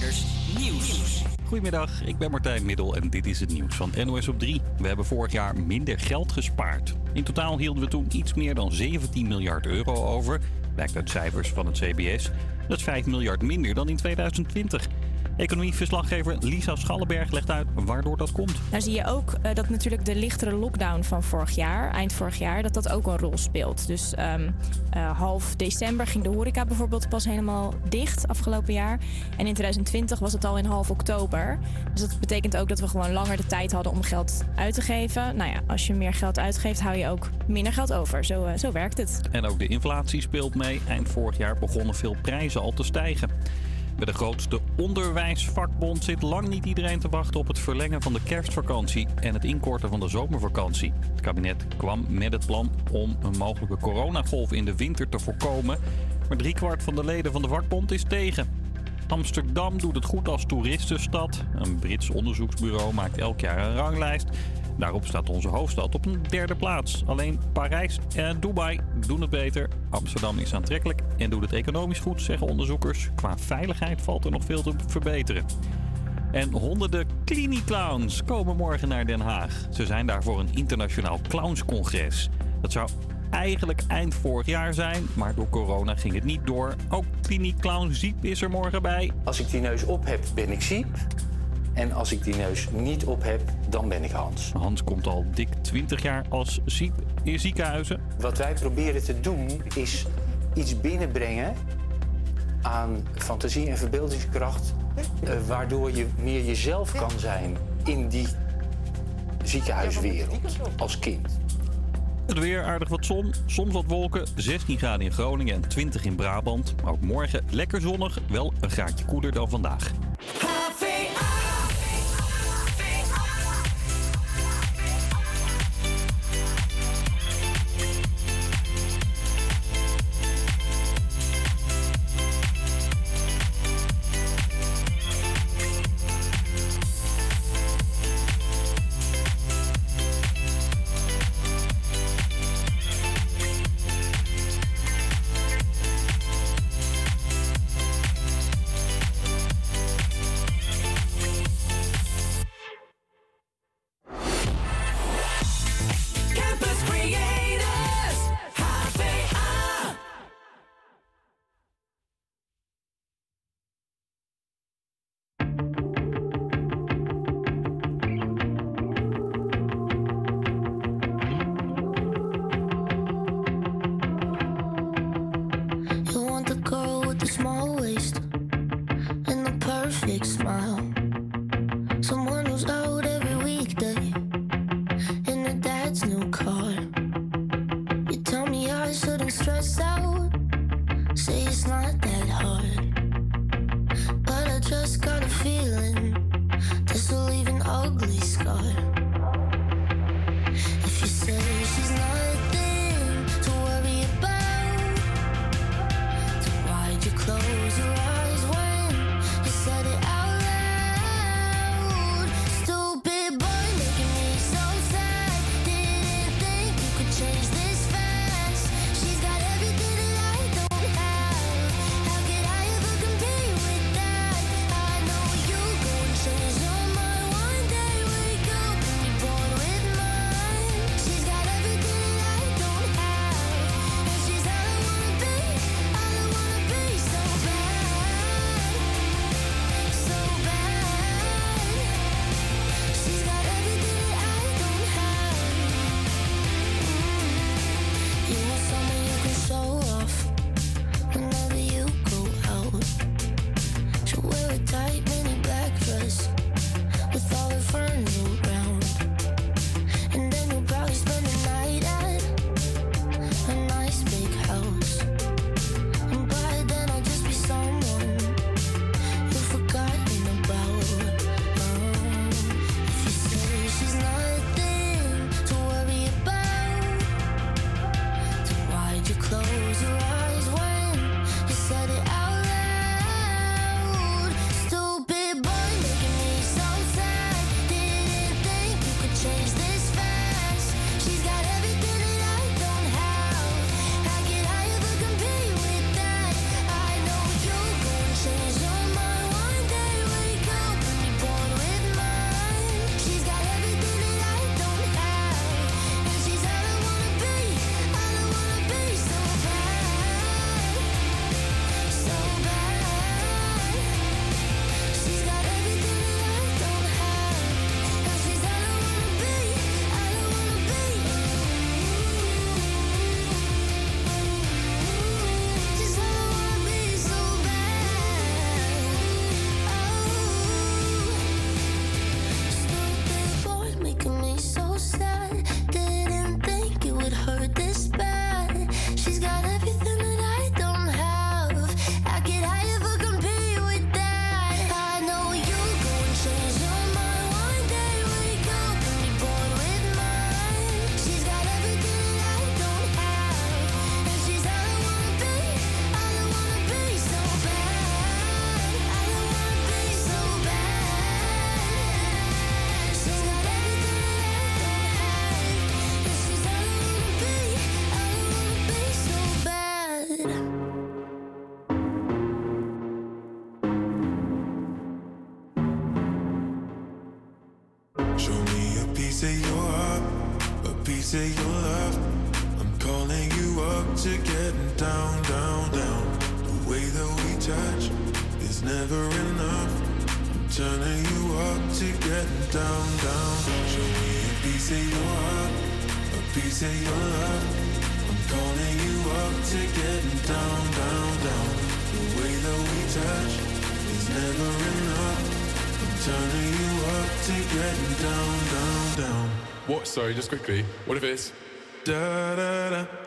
Nieuws. Goedemiddag, ik ben Martijn Middel en dit is het nieuws van NOS op 3. We hebben vorig jaar minder geld gespaard. In totaal hielden we toen iets meer dan 17 miljard euro over. Blijkt uit cijfers van het CBS. Dat is 5 miljard minder dan in 2020. Economieverslaggever Lisa Schallenberg legt uit waardoor dat komt. Nou zie je ook uh, dat natuurlijk de lichtere lockdown van vorig jaar, eind vorig jaar, dat dat ook een rol speelt. Dus um, uh, half december ging de horeca bijvoorbeeld pas helemaal dicht afgelopen jaar. En in 2020 was het al in half oktober. Dus dat betekent ook dat we gewoon langer de tijd hadden om geld uit te geven. Nou ja, als je meer geld uitgeeft, hou je ook minder geld over. Zo, uh, zo werkt het. En ook de inflatie speelt mee. Eind vorig jaar begonnen veel prijzen al te stijgen. Bij de grootste onderwijsvakbond zit lang niet iedereen te wachten op het verlengen van de kerstvakantie en het inkorten van de zomervakantie. Het kabinet kwam met het plan om een mogelijke coronagolf in de winter te voorkomen. Maar driekwart van de leden van de vakbond is tegen. Amsterdam doet het goed als toeristenstad. Een Brits onderzoeksbureau maakt elk jaar een ranglijst. Daarop staat onze hoofdstad op een derde plaats. Alleen Parijs en Dubai doen het beter. Amsterdam is aantrekkelijk en doet het economisch goed, zeggen onderzoekers. Qua veiligheid valt er nog veel te verbeteren. En honderden clowns komen morgen naar Den Haag. Ze zijn daar voor een internationaal clownscongres. Dat zou eigenlijk eind vorig jaar zijn, maar door corona ging het niet door. Ook Clown Ziep is er morgen bij. Als ik die neus op heb, ben ik Ziep. En als ik die neus niet op heb, dan ben ik Hans. Hans komt al dik 20 jaar als ziek in ziekenhuizen. Wat wij proberen te doen is iets binnenbrengen aan fantasie en verbeeldingskracht, uh, waardoor je meer jezelf kan zijn in die ziekenhuiswereld als kind. Het weer aardig wat zon, soms wat wolken, 16 graden in Groningen en 20 in Brabant. Maar ook morgen lekker zonnig, wel een graadje koeler dan vandaag. Sorry, just quickly. What if it's da da da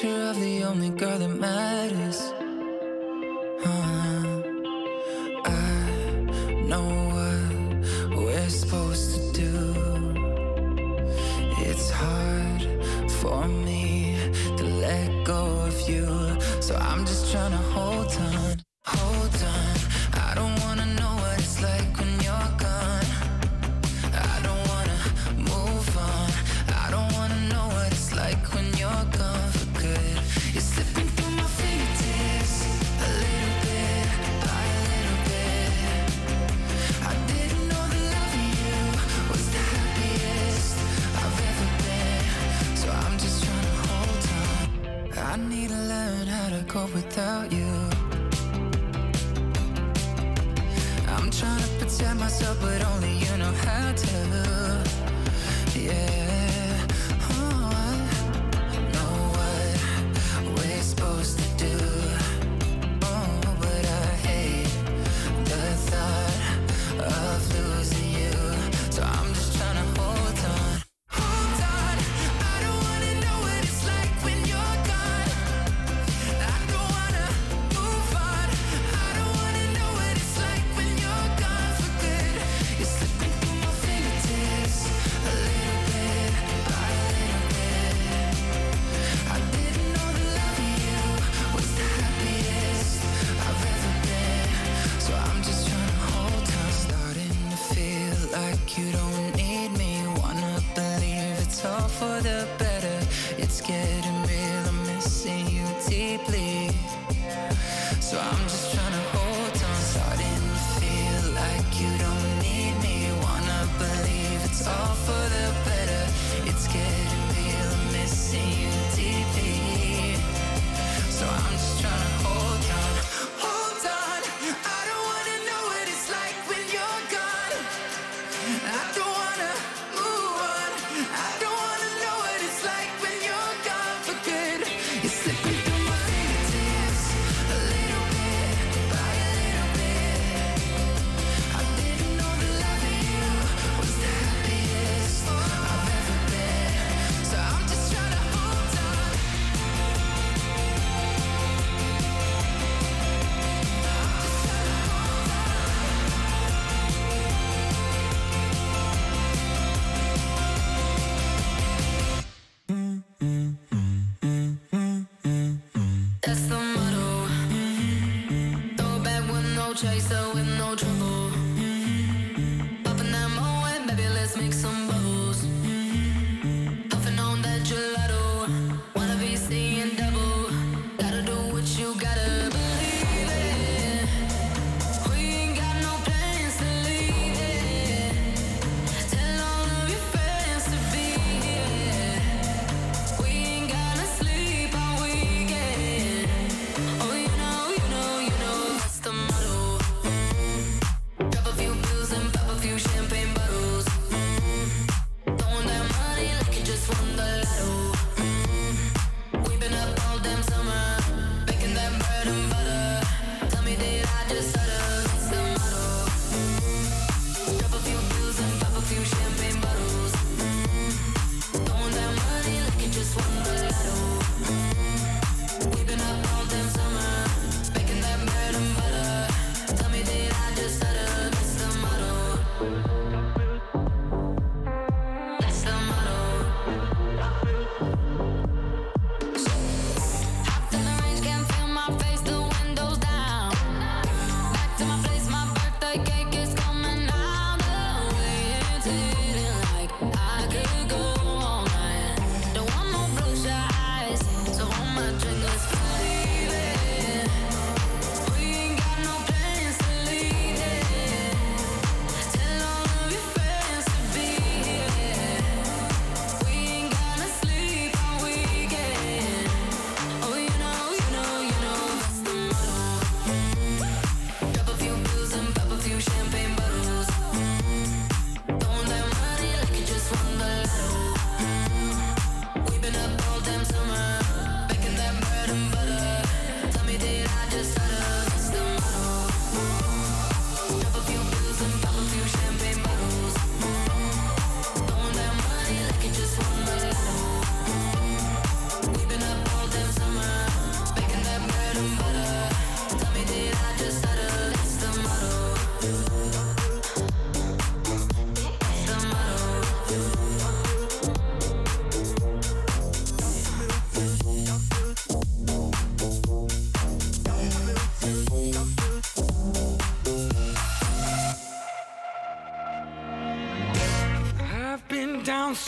to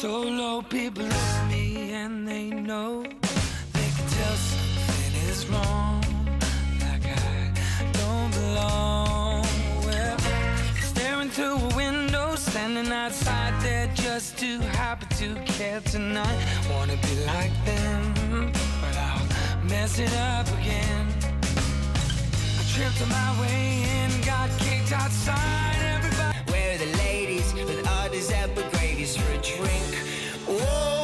so low, people look me and they know they can tell something is wrong. Like I don't belong. Well, staring through a window, standing outside, they're just too happy to care tonight. Wanna be like them, but I'll mess it up again. I tripped on my way in, got kicked outside. for a drink. Whoa.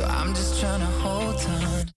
So I'm just trying to hold on,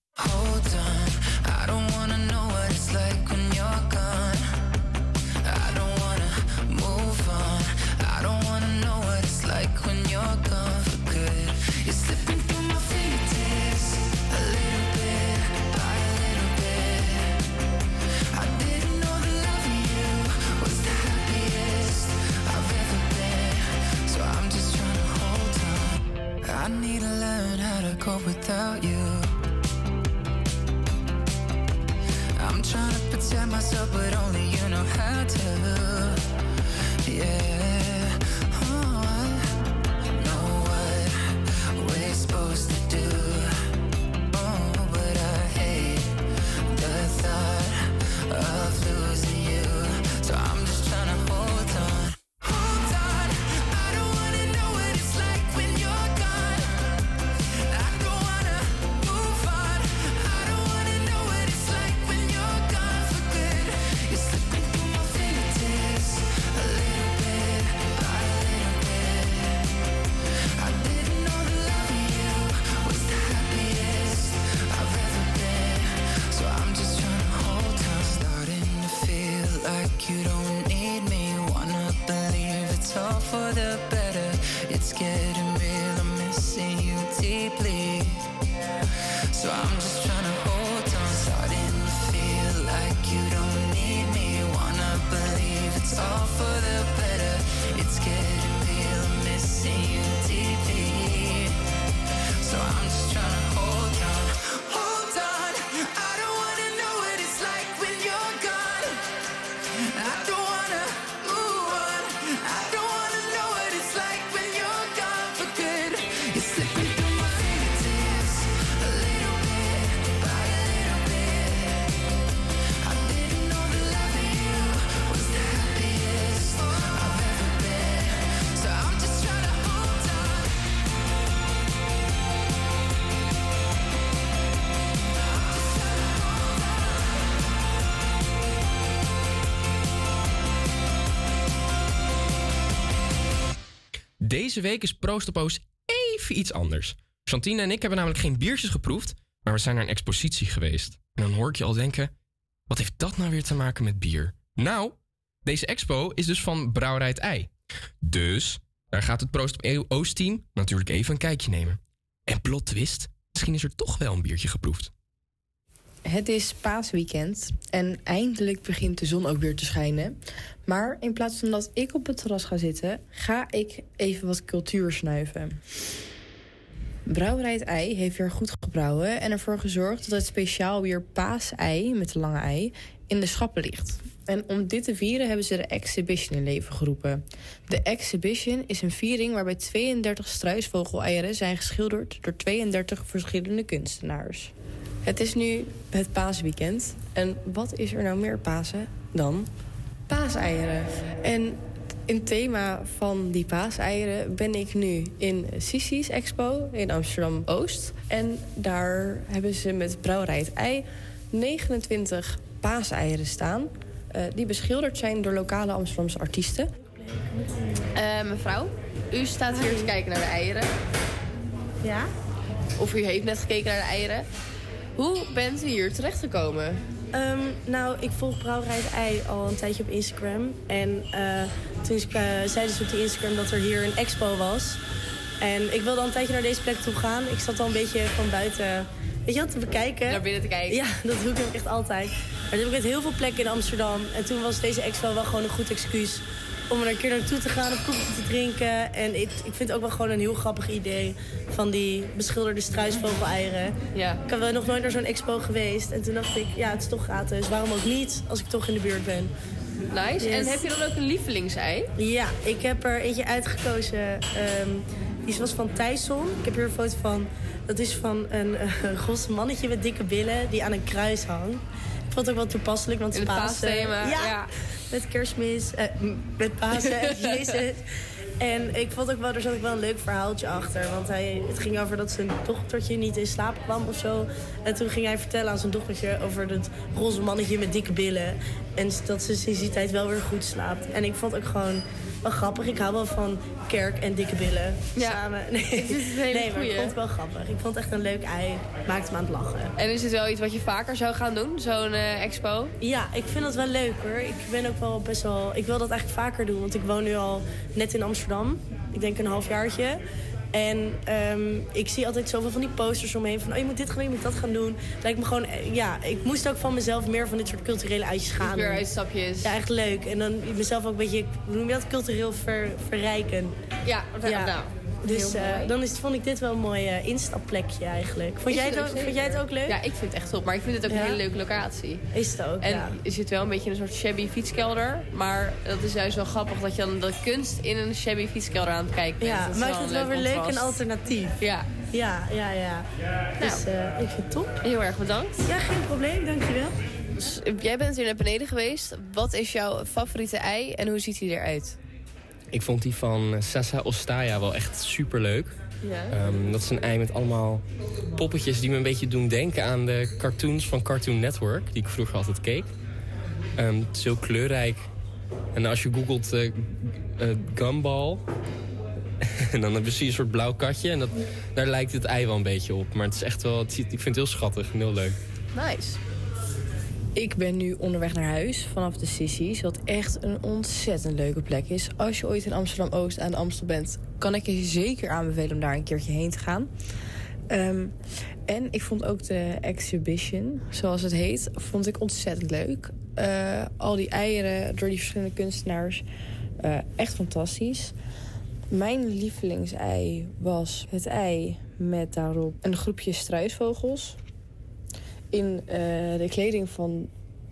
Deze week is Proost op Oost even iets anders. Chantine en ik hebben namelijk geen biertjes geproefd, maar we zijn naar een expositie geweest. En dan hoor ik je al denken, wat heeft dat nou weer te maken met bier? Nou, deze expo is dus van Brouwerij Ei. Dus, daar gaat het Proost op Oost team natuurlijk even een kijkje nemen. En plot twist, misschien is er toch wel een biertje geproefd. Het is paasweekend en eindelijk begint de zon ook weer te schijnen. Maar in plaats van dat ik op het terras ga zitten, ga ik even wat cultuur snuiven. Brouwerij het Ei heeft weer goed gebrouwen en ervoor gezorgd dat het speciaal weer paasei met de lange ei in de schappen ligt. En om dit te vieren hebben ze de Exhibition in leven geroepen. De Exhibition is een viering waarbij 32 struisvogeleieren zijn geschilderd door 32 verschillende kunstenaars. Het is nu het paasweekend. En wat is er nou meer Pasen dan paaseieren? En in thema van die paaseieren ben ik nu in Sisi's Expo in Amsterdam-Oost. En daar hebben ze met Brouwerij het Ei 29 paaseieren staan... eh, die beschilderd zijn door lokale Amsterdamse artiesten. Eh, mevrouw, u staat hier te kijken naar de eieren. Ja? Of u heeft net gekeken naar de eieren. Hoe bent u hier terechtgekomen? Ehm, nou, ik volg Brouwerij het Ei al een tijdje op Instagram. En eh, toen uh, zeiden ze op die Instagram dat er hier een expo was. En ik wilde al een tijdje naar deze plek toe gaan. Ik zat al een beetje van buiten, weet je wat, te bekijken. Naar binnen te kijken? Ja, dat doe ik echt altijd. Maar toen heb ik met heel veel plekken in Amsterdam. En toen was deze expo wel gewoon een goed excuus om er een keer naartoe te gaan of koffie te drinken. En ik, ik vind het ook wel gewoon een heel grappig idee van die beschilderde struisvogeleieren. Ja. Ik ben nog nooit naar zo'n expo geweest. En toen dacht ik, ja, het is toch gratis. Waarom ook niet als ik toch in de buurt ben? Nice. En heb je dan ook een lievelingsei? Ja, ik heb er eentje uitgekozen. ehm, die was van Thijsson. Ik heb hier een foto van. Dat is van een eh, roze mannetje met dikke billen die aan een kruis hangt. Ik vond het ook wel toepasselijk, want het paasthema, Ja, ja. met kerstmis, eh, met Pasen en Jezus. En ik vond ook wel, er zat ook wel een leuk verhaaltje achter. Want hij, het ging over dat zijn dochtertje niet in slaap kwam of zo. En toen ging hij vertellen aan zijn dochtertje over het roze mannetje met dikke billen. En dat ze sinds die tijd wel weer goed slaapt. En ik vond ook gewoon wel grappig. Ik hou wel van kerk en dikke billen Ja. samen. Nee, Het is een hele nee maar ik vond het wel grappig. Ik vond het echt een leuk ei. Maakt me aan het lachen. En is het wel iets wat je vaker zou gaan doen, zo'n eh, expo? Ja, ik vind dat wel leuk hoor. Ik ben ook wel best wel. Ik wil dat eigenlijk vaker doen, want ik woon nu al net in Amsterdam. Ik denk een halfjaartje. En ehm, ik zie altijd zoveel van die posters omheen van oh, je moet dit gaan doen, je moet dat gaan doen. Lijkt me gewoon, eh, ja, ik moest ook van mezelf meer van dit soort culturele uitjes gaan. Doen. uitstapjes. Ja, echt leuk. En dan mezelf ook een beetje, hoe noem je dat, cultureel ver- verrijken. Ja, Ja. Nou. Dus eh, dan is, vond ik dit wel een mooi eh, instapplekje eigenlijk. Vond jij, het ook, vond jij het ook leuk? Ja, ik vind het echt top. Maar ik vind het ook Ja? een hele leuke locatie. Is het ook, En ja. je zit wel een beetje in een soort shabby fietskelder. Maar dat is juist wel grappig dat je dan de kunst in een shabby fietskelder aan het kijken bent. Ja, Dat maakt het wel weer leuk en alternatief. Ja. Ja, ja, ja. Dus eh, ik vind het top. Heel erg bedankt. Ja, geen probleem, dankjewel. Dus, jij bent hier naar beneden geweest. Wat is jouw favoriete ei en hoe ziet hij eruit? Ik vond die van Sessa Ostaya wel echt super leuk. Ja. dat is een ei met allemaal poppetjes die me een beetje doen denken aan de cartoons van Cartoon Network, die ik vroeger altijd keek. Ehm, het is heel kleurrijk. En als je googelt eh, Gumball, en dan heb je een soort blauw katje. En dat, daar lijkt het ei wel een beetje op. Maar het is echt wel, het ziet, ik vind het heel schattig en heel leuk. Nice. Ik ben nu onderweg naar huis vanaf de Sissies. Wat echt een ontzettend leuke plek is. Als je ooit in Amsterdam-Oost aan de Amstel bent... kan ik je zeker aanbevelen om daar een keertje heen te gaan. Ehm, en ik vond ook de exhibition, zoals het heet, vond ik ontzettend leuk. Eh, al die eieren door die verschillende kunstenaars. eh, echt fantastisch. Mijn lievelingsei was het ei met daarop een groepje struisvogels in eh, de kleding van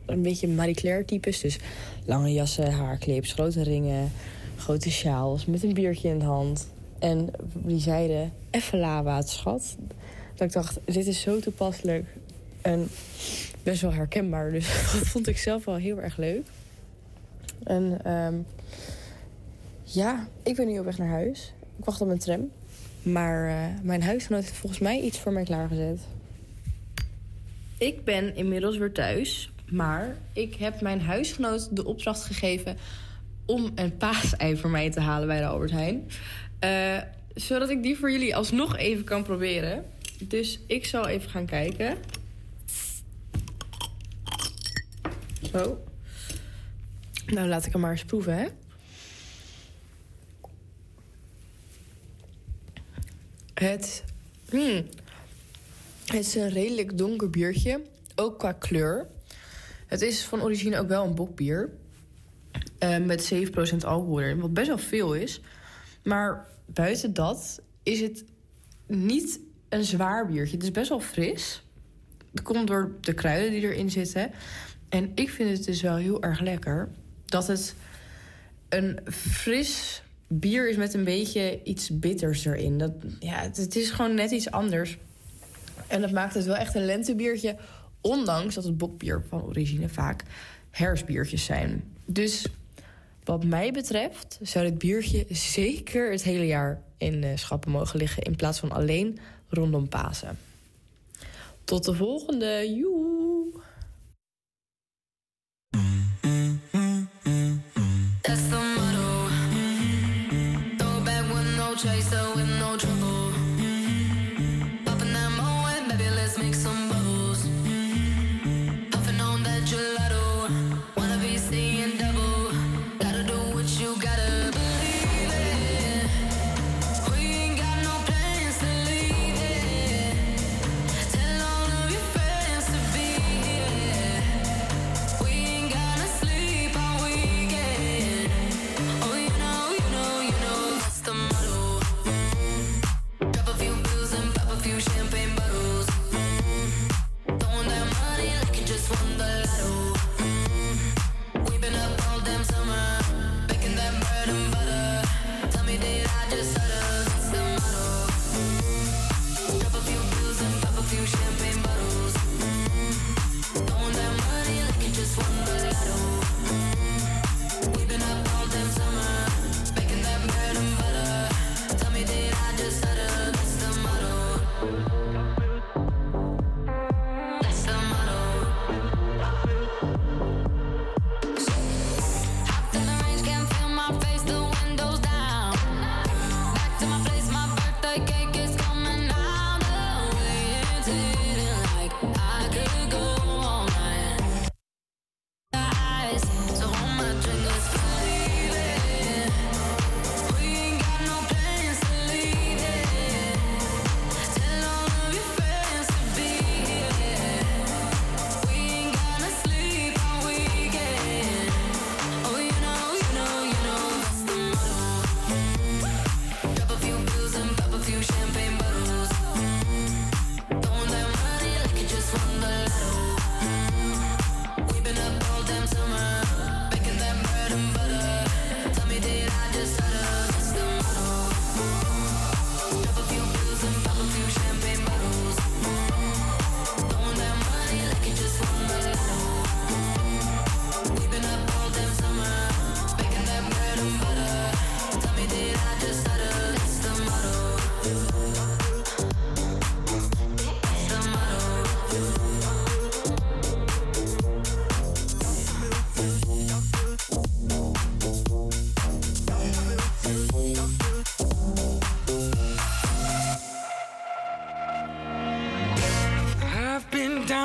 een beetje Marie Claire types. Dus lange jassen, haarclips, grote ringen, grote sjaals met een biertje in de hand. En die zeiden, even la waterschat. Dat ik dacht, dit is zo toepasselijk en best wel herkenbaar. Dus dat vond ik zelf wel heel erg leuk. En ehm, ja, ik ben nu op weg naar huis. Ik wacht op mijn tram. Maar eh, mijn huisgenoot heeft volgens mij iets voor mij klaargezet. Ik ben inmiddels weer thuis. Maar ik heb mijn huisgenoot de opdracht gegeven om een paasei voor mij te halen bij de Albert Heijn. Eh, zodat ik die voor jullie alsnog even kan proberen. Dus ik zal even gaan kijken. Zo. Nou, laat ik hem maar eens proeven, hè. Het, hmm, het is een redelijk donker biertje, ook qua kleur. Het is van origine ook wel een bokbier. eh, met 7% alcohol erin, wat best wel veel is. Maar buiten dat is het niet een zwaar biertje. Het is best wel fris. Het komt door de kruiden die erin zitten. En ik vind het dus wel heel erg lekker dat het een fris bier is met een beetje iets bitters erin. Dat, ja, het is gewoon net iets anders. En dat maakt het wel echt een lentebiertje. Ondanks dat het bokbier van origine vaak herfstbiertjes zijn. Dus wat mij betreft zou dit biertje zeker het hele jaar in eh, schappen mogen liggen... in plaats van alleen rondom Pasen. Tot de volgende. Joe!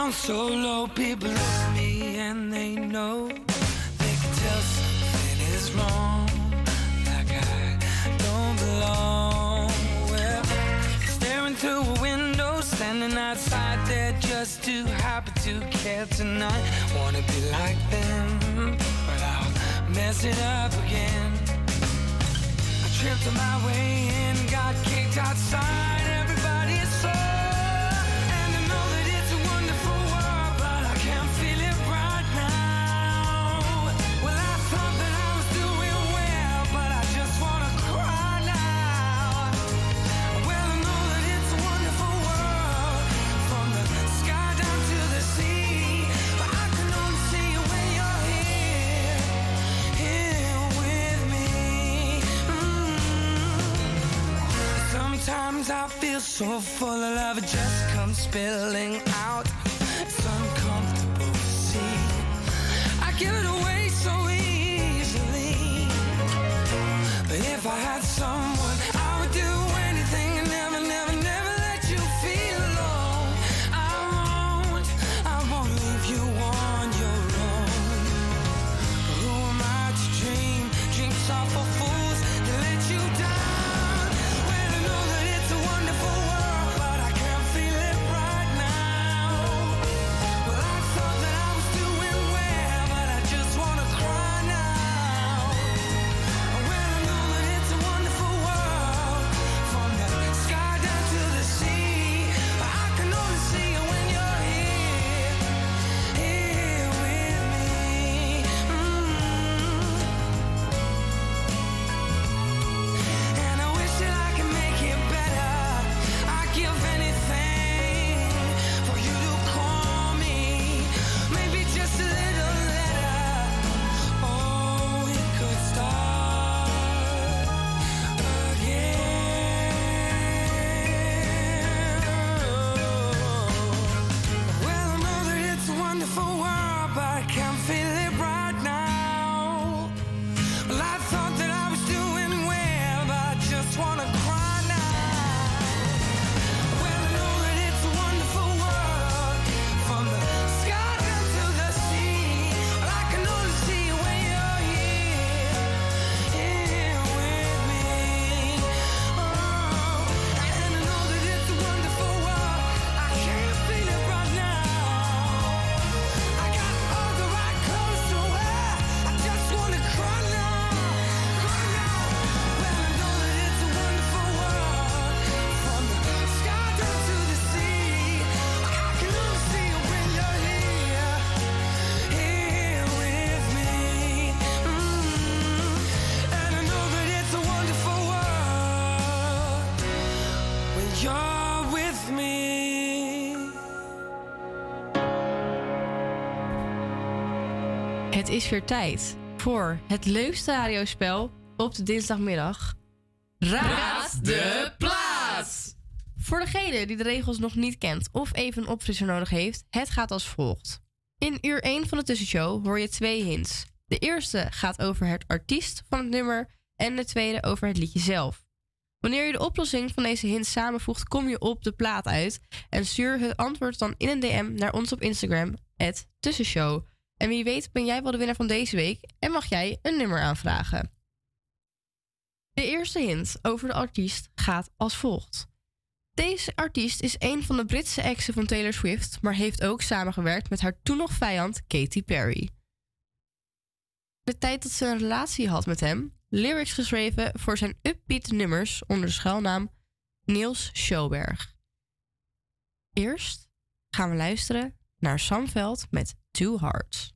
Down so low, people look at me and they know they can tell something is wrong. Like I don't belong. Well, staring through a window, standing outside there just too happy to care tonight. Wanna be like them, but I'll mess it up again. I tripped on my way in, got kicked outside. Feel so full of love, it just comes spilling out. It's uncomfortable to see. I give it away so easily. But if I had someone, is weer tijd voor het leukste radiospel op de dinsdagmiddag. Raad de plaats! Voor degene die de regels nog niet kent of even een opfrisser nodig heeft, het gaat als volgt. In uur 1 van de tussenshow hoor je twee hints. De eerste gaat over het artiest van het nummer en de tweede over het liedje zelf. Wanneer je de oplossing van deze hints samenvoegt, kom je op de plaat uit en stuur het antwoord dan in een DM naar ons op Instagram, tussenshow. En wie weet ben jij wel de winnaar van deze week en mag jij een nummer aanvragen. De eerste hint over de artiest gaat als volgt. Deze artiest is een van de Britse exen van Taylor Swift, maar heeft ook samengewerkt met haar toen nog vijand Katy Perry. De tijd dat ze een relatie had met hem, lyrics geschreven voor zijn upbeat nummers onder de schuilnaam Niels Schoberg. Eerst gaan we luisteren naar Sam Veld met Two Hearts.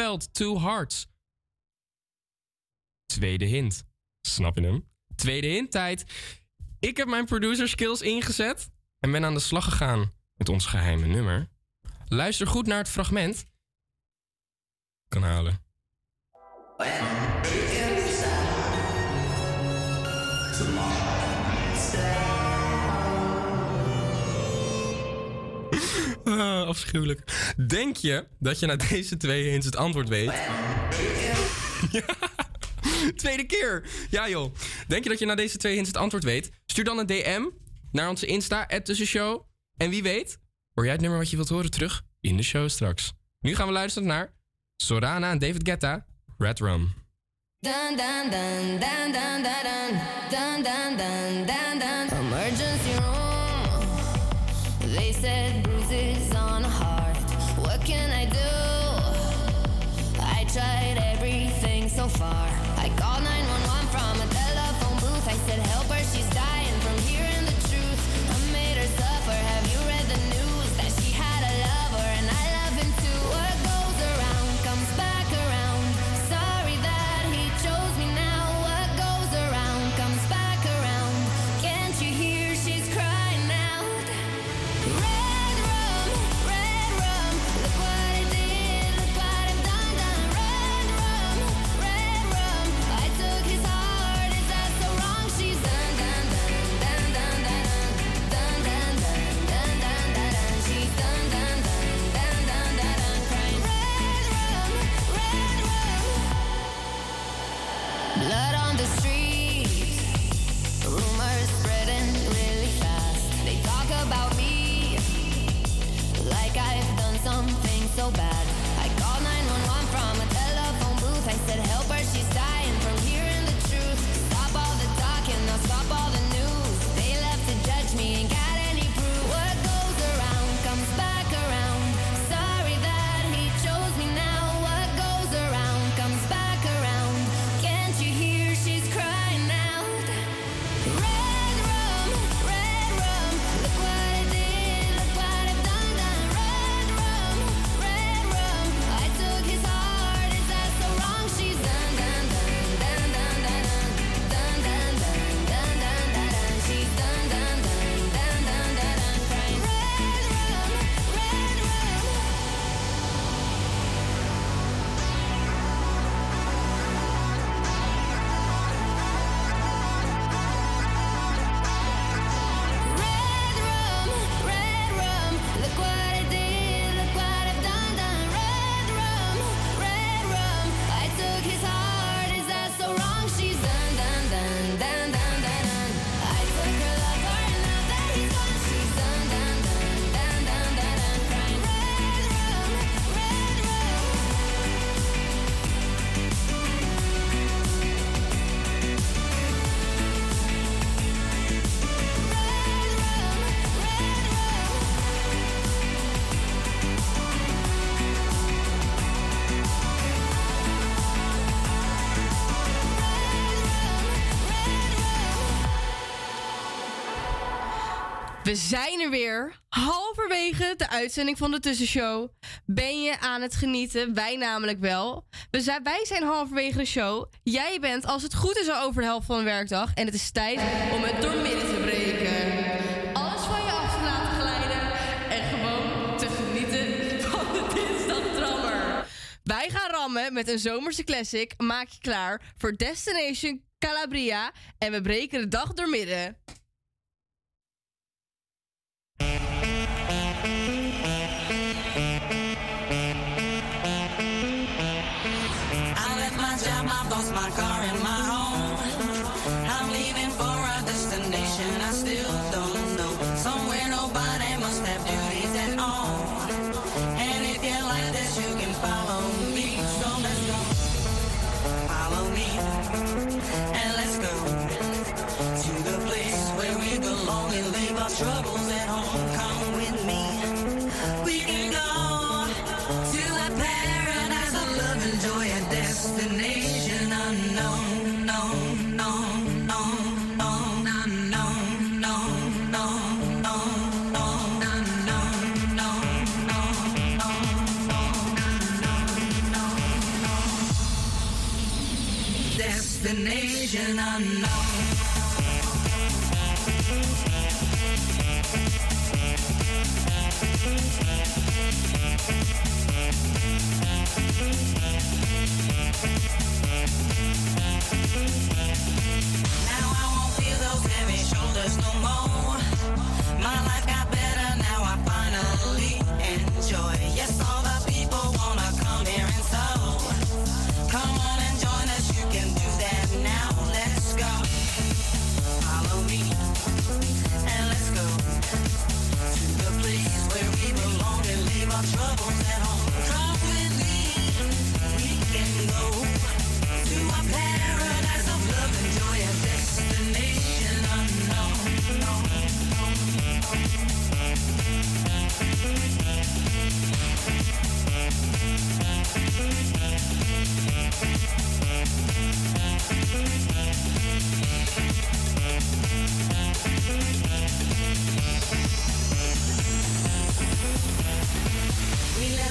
Two hearts. Tweede hint. Snap je hem? Tweede hint tijd. Ik heb mijn producer skills ingezet en ben aan de slag gegaan met ons geheime nummer. Luister goed naar het fragment. Kan halen. Afschuwelijk. Denk je dat je na deze twee hints het antwoord weet? Tweede keer. Ja joh. Denk je dat je na deze twee hints het antwoord weet? Stuur dan een DM naar onze Insta, Tussenshow. En wie weet, hoor jij het nummer wat je wilt horen terug in de show straks. Nu gaan we luisteren naar Sorana en David Guetta, Red Rum. We zijn er weer. Halverwege de uitzending van de Tussenshow. Ben je aan het genieten? Wij namelijk wel. We zijn, wij zijn halverwege de show. Jij bent, als het goed is, al over de helft van de werkdag. En het is tijd om het doormidden te breken. Alles van je af te laten glijden. En gewoon te genieten van de dinsdagdrammer. Wij gaan rammen met een zomerse classic. Maak je klaar voor Destination Calabria. En we breken de dag doormidden.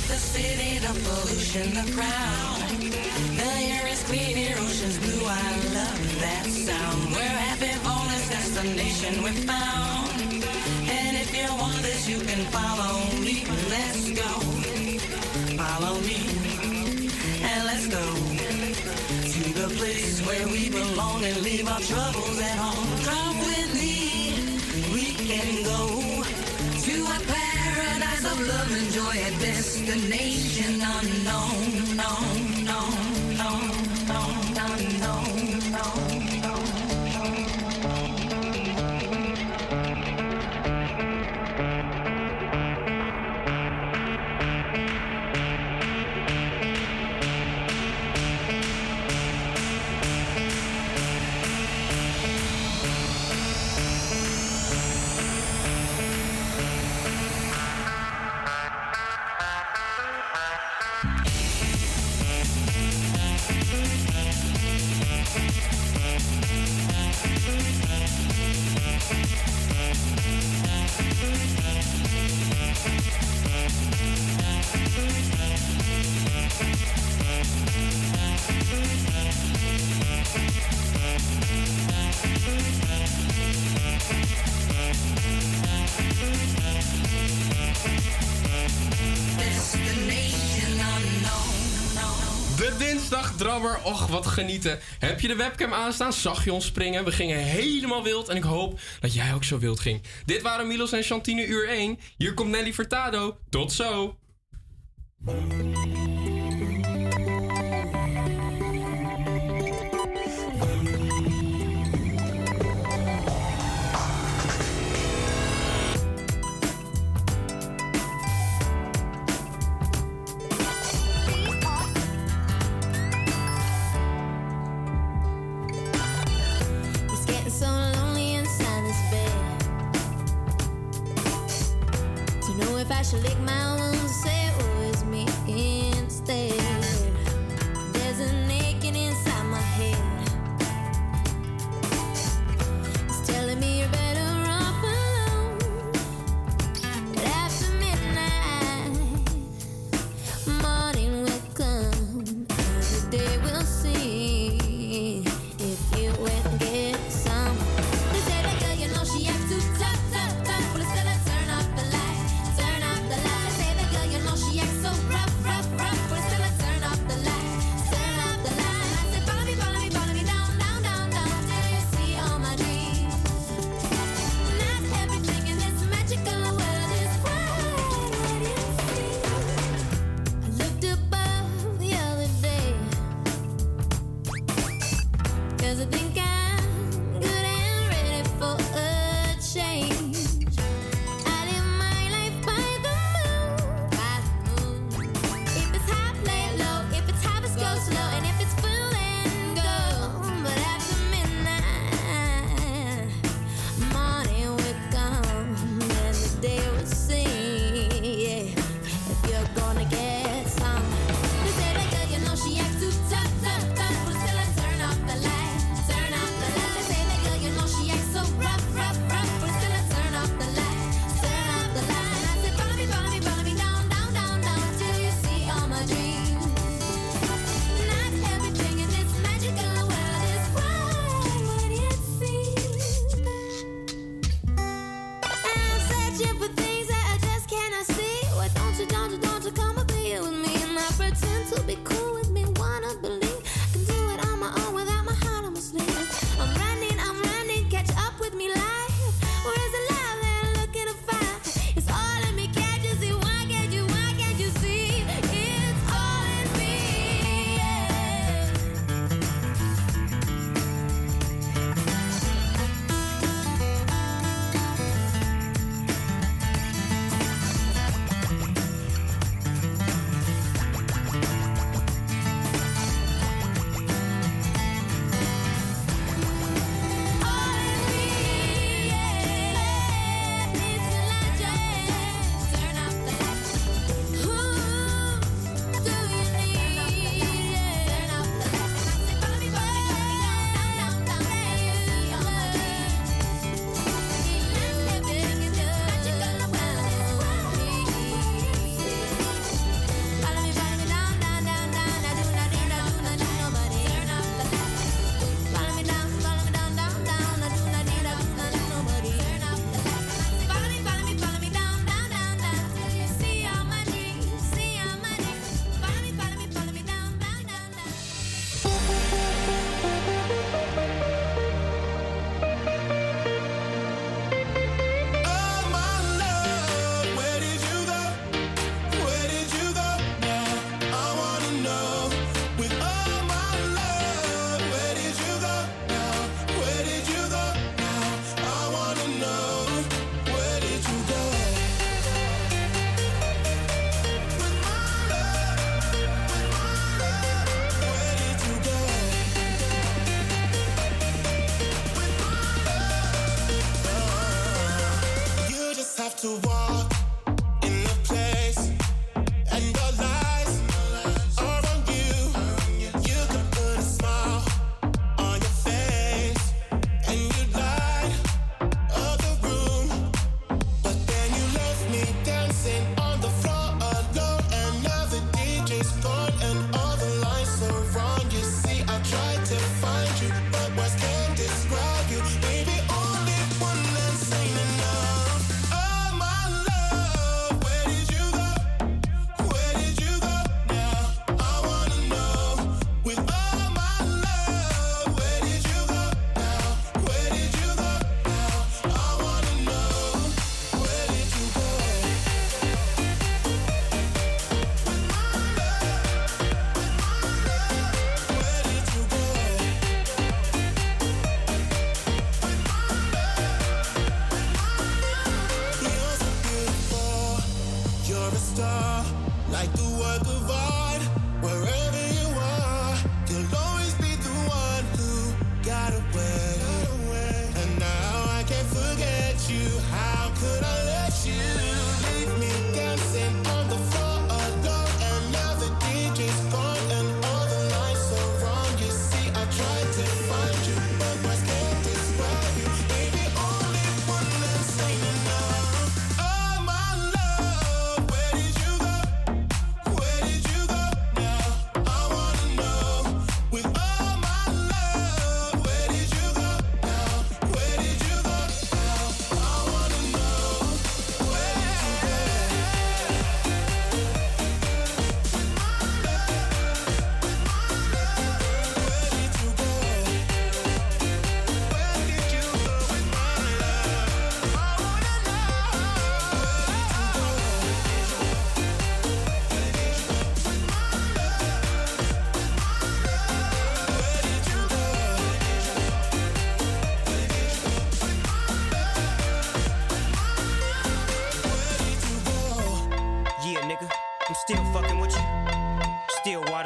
the city, the pollution, the crowd. The air is clean, here oceans blue. I love that sound. We're happy, bonus destination we found. And if you want this, you can follow me. Let's go. Follow me. And let's go to the place where we belong and leave our troubles at home. Come with me. We can go of love and joy, a destination unknown. Dag Drabber. Och, wat genieten. Heb je de webcam aanstaan? Zag je ons springen? We gingen helemaal wild en ik hoop dat jij ook zo wild ging. Dit waren Milos en Chantine uur 1. Hier komt Nelly Furtado. Tot zo.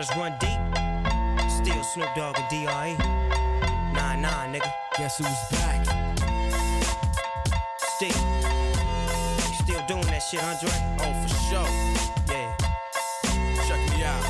Still run deep. Still Snoop Dogg and D.R.E. Nah, nah, nigga. Guess who's back? Still. You still doing that shit, Andre? Oh, for sure. Yeah. Check me out.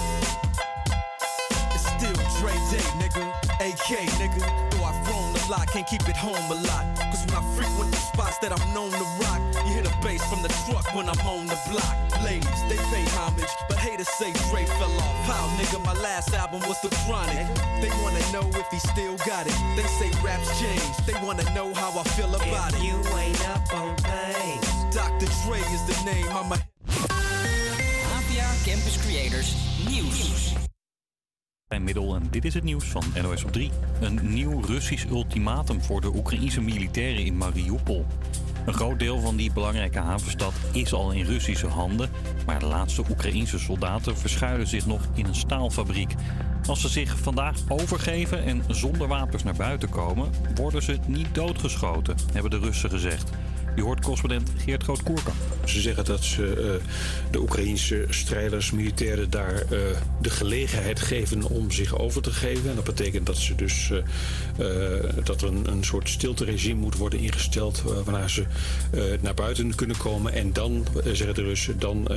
It's still Dre Day, nigga. AK, nigga. Though I've grown a lot, can't keep it home a lot. Cause when I frequent the spots that I'm known to rock, you hear the bass from the truck when I'm on the block. Ladies, they pay homage, but haters say Dre fell off. How, nigga, my last album was The Chronic. They wanna know if he still got it. They say raps change. They wanna know how I feel about it. you ain't up on things. Dr. Dre is the name. I'm a APA Campus Creators Nieuws. Middel en dit is het nieuws van NOS op 3. Een nieuw Russisch ultimatum voor de Oekraïnse militairen in Mariupol. Een groot deel van die belangrijke havenstad is al in Russische handen, maar de laatste Oekraïense soldaten verschuilen zich nog in een staalfabriek. Als ze zich vandaag overgeven en zonder wapens naar buiten komen, worden ze niet doodgeschoten, hebben de Russen gezegd. Je hoort correspondent Geert Groot-Koerkamp. Ze zeggen dat ze eh, de Oekraïnse strijders, militairen daar eh, de gelegenheid geven om zich over te geven. En dat betekent dat ze dus eh, dat er een, een soort stilteregime moet worden ingesteld waarna ze naar buiten kunnen komen. En dan, zeggen de Russen, dan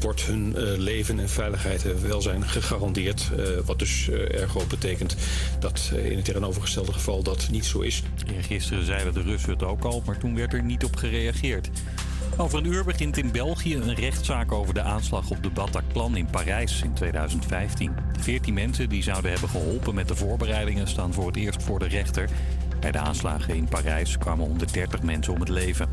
wordt hun leven en veiligheid en welzijn gegarandeerd. Wat dus ergo betekent dat in het tegenovergestelde geval dat niet zo is. Gisteren zeiden de Russen het ook al, maar toen werd er niet op gereageerd. Over een uur begint in België een rechtszaak over de aanslag op de Bataclan in Parijs in 2015. Veertien mensen die zouden hebben geholpen met de voorbereidingen staan voor het eerst voor de rechter. Bij de aanslagen in Parijs kwamen 130 mensen om het leven.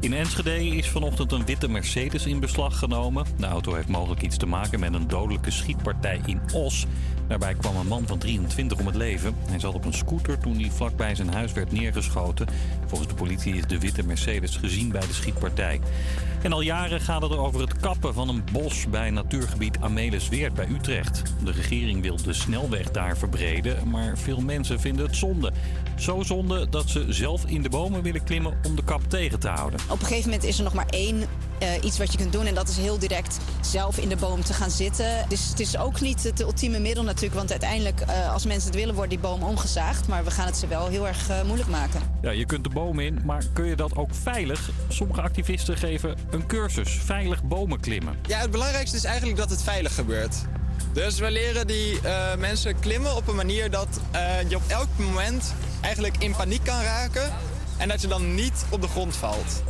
In Enschede is vanochtend een witte Mercedes in beslag genomen. De auto heeft mogelijk iets te maken met een dodelijke schietpartij in Os. Daarbij kwam een man van 23 om het leven. Hij zat op een scooter toen hij vlakbij zijn huis werd neergeschoten. Volgens de politie is de witte Mercedes gezien bij de schietpartij. En al jaren gaat het er over het kappen van een bos bij natuurgebied Amelisweert bij Utrecht. De regering wil de snelweg daar verbreden, maar veel mensen vinden het zonde. Zo zonde dat ze zelf in de bomen willen klimmen om de kap tegen te houden. Op een gegeven moment is er nog maar één eh, iets wat je kunt doen. En dat is heel direct zelf in de boom te gaan zitten. Dus het is ook niet het ultieme middel natuurlijk. Want uiteindelijk, eh, als mensen het willen, wordt die boom omgezaagd. Maar we gaan het ze wel heel erg eh, moeilijk maken. Ja, je kunt de boom in, maar kun je dat ook veilig? Sommige activisten geven een cursus veilig bomen klimmen. Ja, het belangrijkste is eigenlijk dat het veilig gebeurt. Dus we leren die eh, mensen klimmen op een manier dat eh, je op elk moment eigenlijk in paniek kan raken. En dat je dan niet op de grond valt.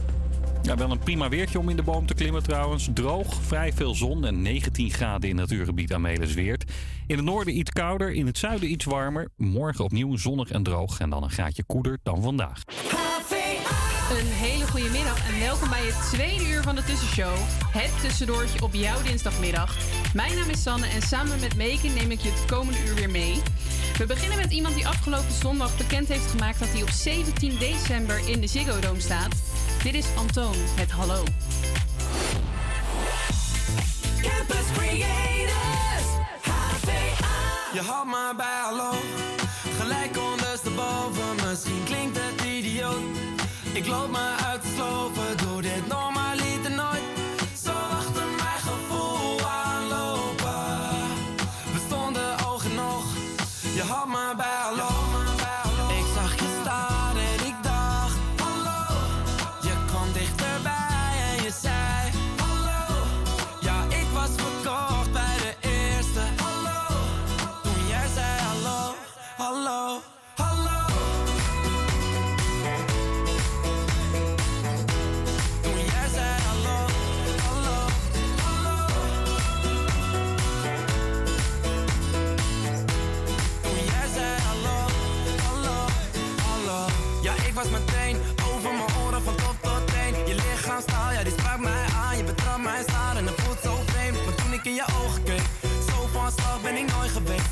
Ja, wel een prima weertje om in de boom te klimmen trouwens. Droog, vrij veel zon en 19 graden in het natuurgebied Amelisweert. In het noorden iets kouder, in het zuiden iets warmer. Morgen opnieuw zonnig en droog en dan een graadje koeler dan vandaag. Een hele goede middag en welkom bij het tweede uur van de Tussenshow. Het tussendoortje op jouw dinsdagmiddag. Mijn naam is Sanne en samen met Meike neem ik je het komende uur weer mee. We beginnen met iemand die afgelopen zondag bekend heeft gemaakt dat hij op 17 december in de Ziggo Dome staat. Dit is Antoon, het hallo. Campus Creators, HVA. Je had maar bij hallo, gelijk ondersteboven. Misschien klinkt het. Ik loop me uit te sloven, doe dit ik was meteen over mijn oren van top tot teen. Je lichaamstaal, ja, die sprak mij aan. Je betrapt mij staan en het voelt zo vreemd. Maar toen ik in je ogen keek, zo van slag ben ik nooit geweest.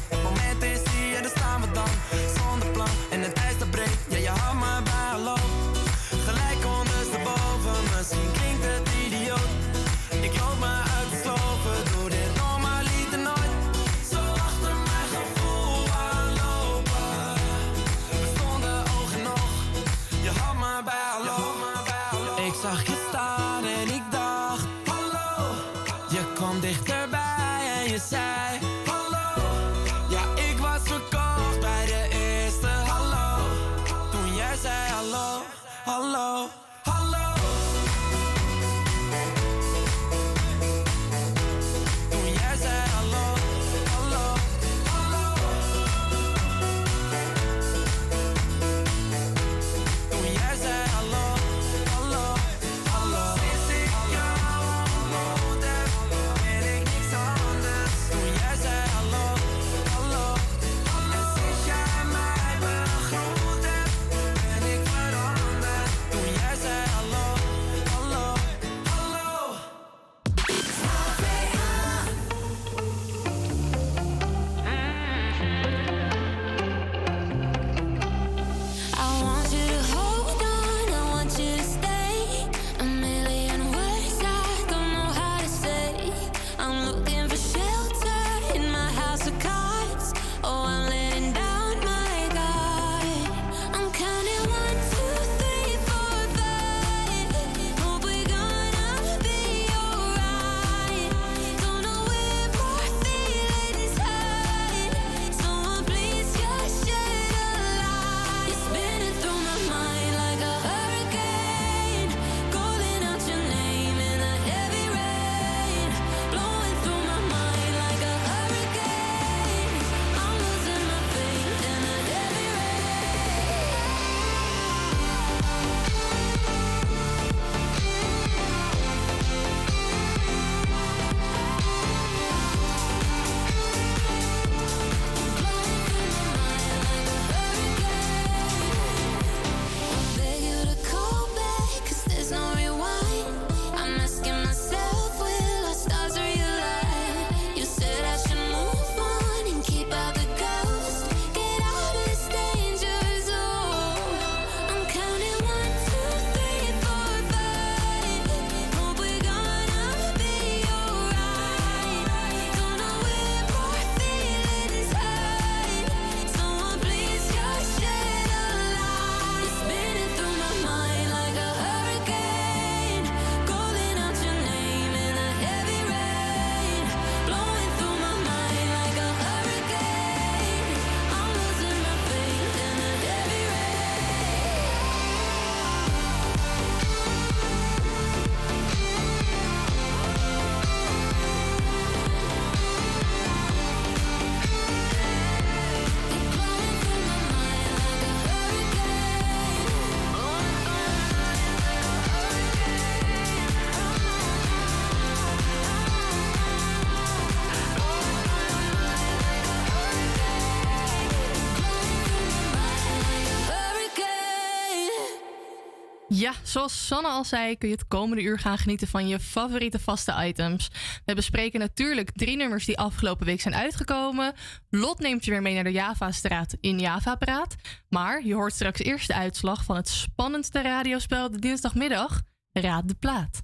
Ja, zoals Sanne al zei, kun je het komende uur gaan genieten van je favoriete vaste items. We bespreken natuurlijk drie nummers die afgelopen week zijn uitgekomen. Lot neemt je weer mee naar de Java-straat in Java Praat. Maar je hoort straks eerst de uitslag van het spannendste radiospel de dinsdagmiddag. Raad de plaat.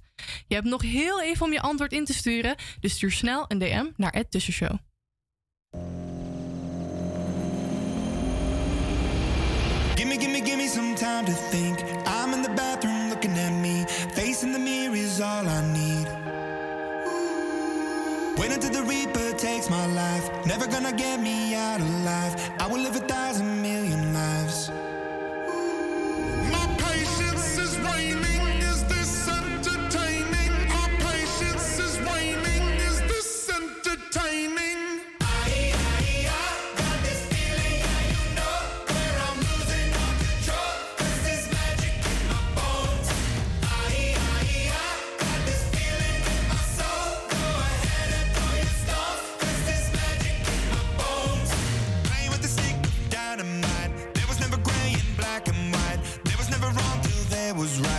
Je hebt nog heel even om je antwoord in te sturen, dus stuur snel een DM naar het Tussenshow. Gimme, gimme, gimme some time to think. Bathroom looking at me. Facing the mirror is all I need. Wait until the Reaper takes my life. Never gonna get me out alive. I will live a thousand million lives. My patience is waning. Was right.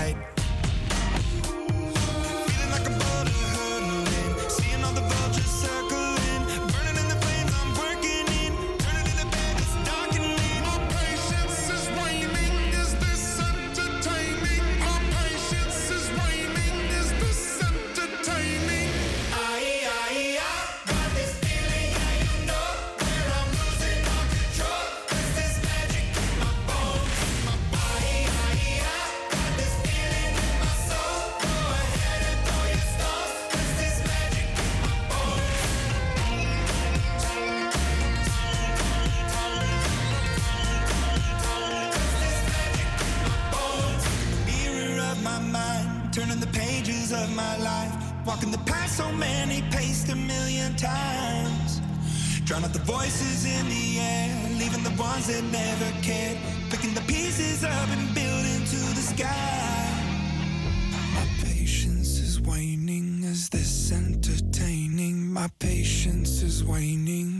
Up and building to the sky. My patience is waning. Is this entertaining? My patience is waning.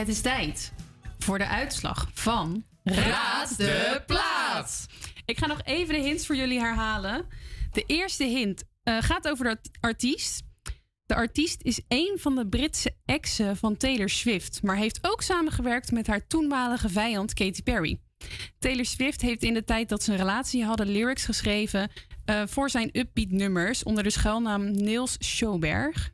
Het is tijd voor de uitslag van Raad de Plaat. Ik ga nog even de hints voor jullie herhalen. De eerste hint eh, gaat over de art- artiest. De artiest is een van de Britse exen van Taylor Swift, maar heeft ook samengewerkt met haar toenmalige vijand Katy Perry. Taylor Swift heeft in de tijd dat ze een relatie hadden lyrics geschreven eh, voor zijn upbeat nummers onder de schuilnaam Niels Schoberg.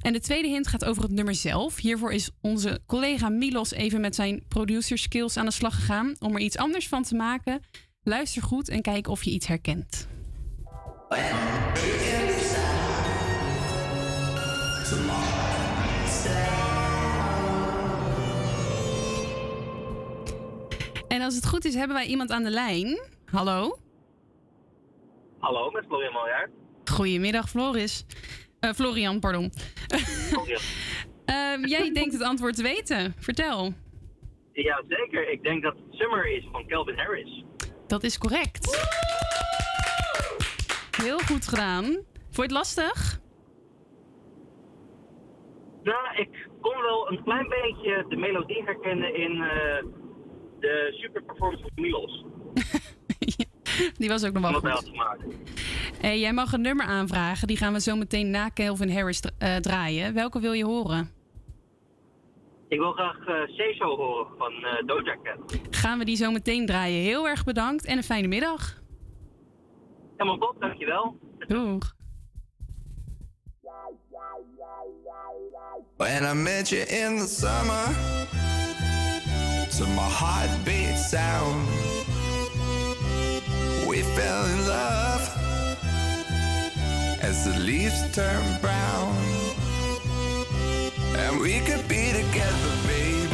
En de tweede hint gaat over het nummer zelf. Hiervoor is onze collega Milos even met zijn producer skills aan de slag gegaan om er iets anders van te maken. Luister goed en kijk of je iets herkent. En als het goed is, hebben wij iemand aan de lijn. Hallo? Hallo, met Florian Maljaard. Goedemiddag, Floris. Eh, Florian, pardon. Ehm, jij denkt het antwoord te weten. Vertel. Ja, zeker. Ik denk dat het Summer is van Calvin Harris. Dat is correct. Heel goed gedaan. Vond je het lastig? Nou, ik kon wel een klein beetje de melodie herkennen in eh, de super performance van Milos. Die was ook nog wel goed. Hey, jij mag een nummer aanvragen. Die gaan we zo meteen na Calvin Harris dra- eh, draaien. Welke wil je horen? Ik wil graag uh, Seeso horen van eh, Doja Cat. Gaan we die zo meteen draaien. Heel erg bedankt en een fijne middag. Helemaal top, dankjewel. Doeg. When I met you in the summer, to my heartbeat sound, we fell in love as the leaves turn brown. And we could be together, baby,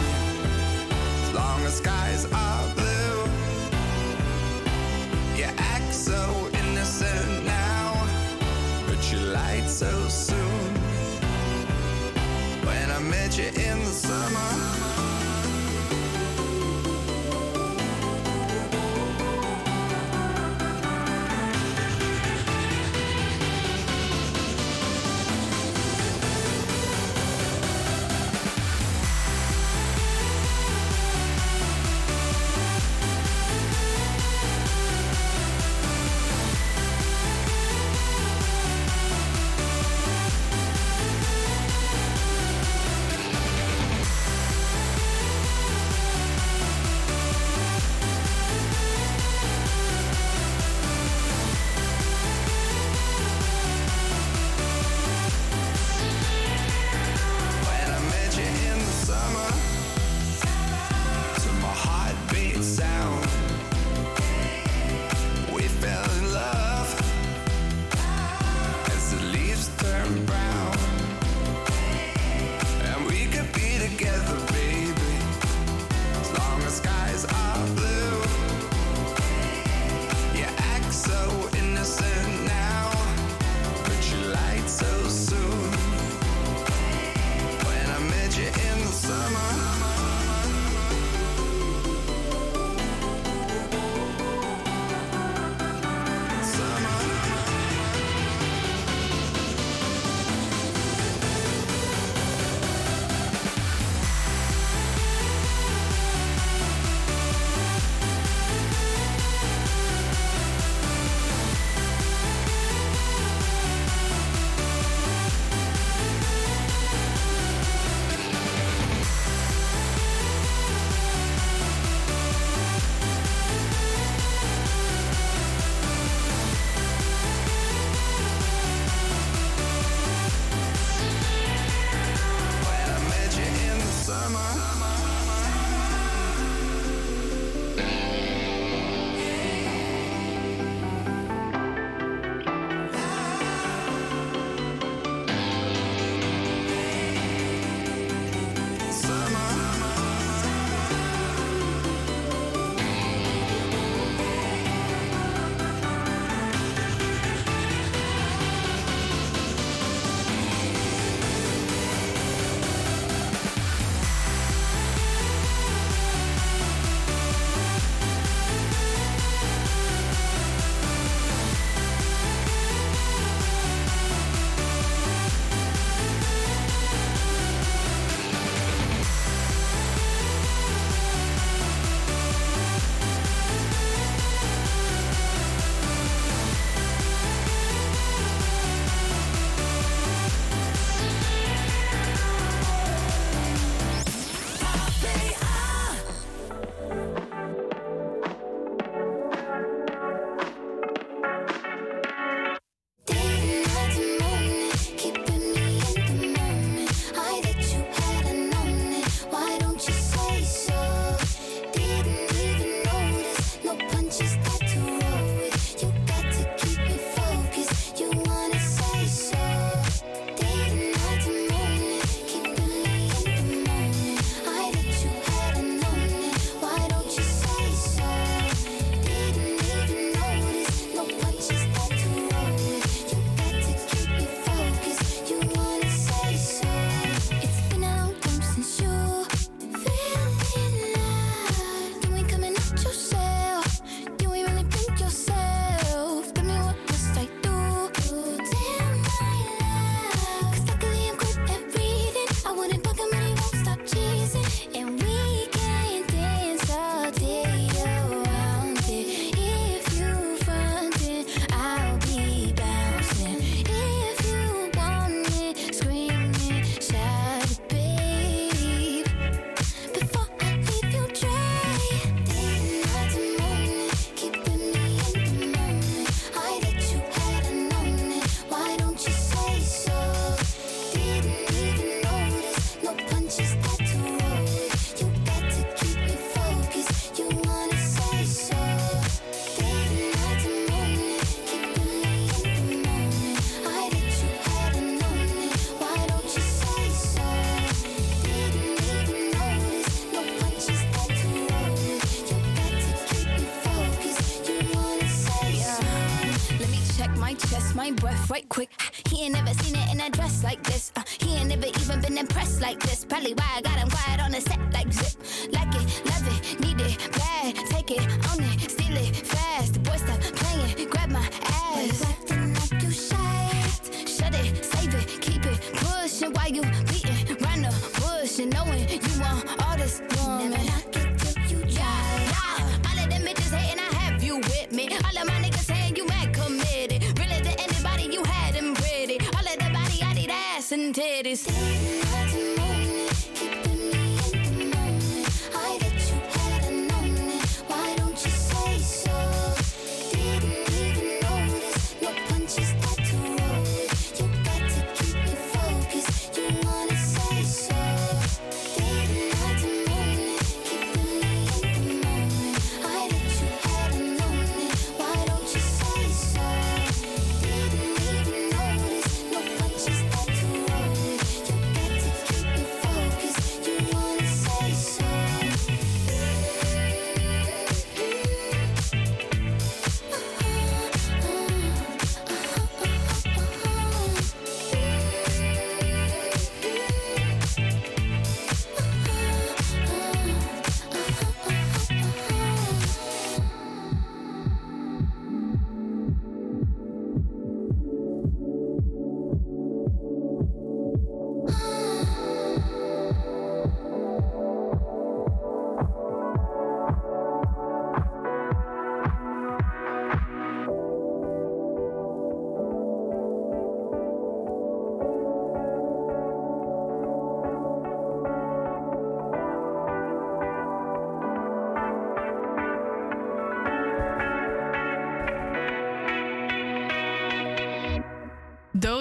as long as skies are blue. You act so innocent now, but you lied so soon. When I met you in the summer.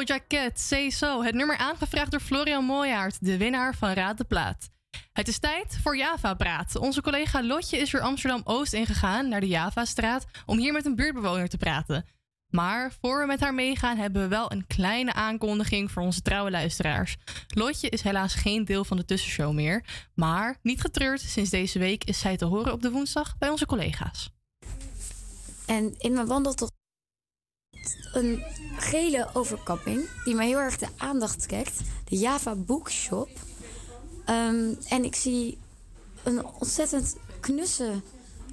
Doja Say So. Het nummer aangevraagd door Florian Mooijaard, de winnaar van Raad de Plaat. Het is tijd voor Java Praat. Onze collega Lotje is weer Amsterdam-Oost ingegaan naar de Javastraat om hier met een buurtbewoner te praten. Maar voor we met haar meegaan hebben we wel een kleine aankondiging voor onze trouwe luisteraars. Lotje is helaas geen deel van de tussenshow meer. Maar niet getreurd, sinds deze week is zij te horen op de woensdag bij onze collega's. En in mijn wandeltocht een gele overkapping die mij heel erg de aandacht trekt. De Java Bookshop. Ehm, en ik zie een ontzettend knusse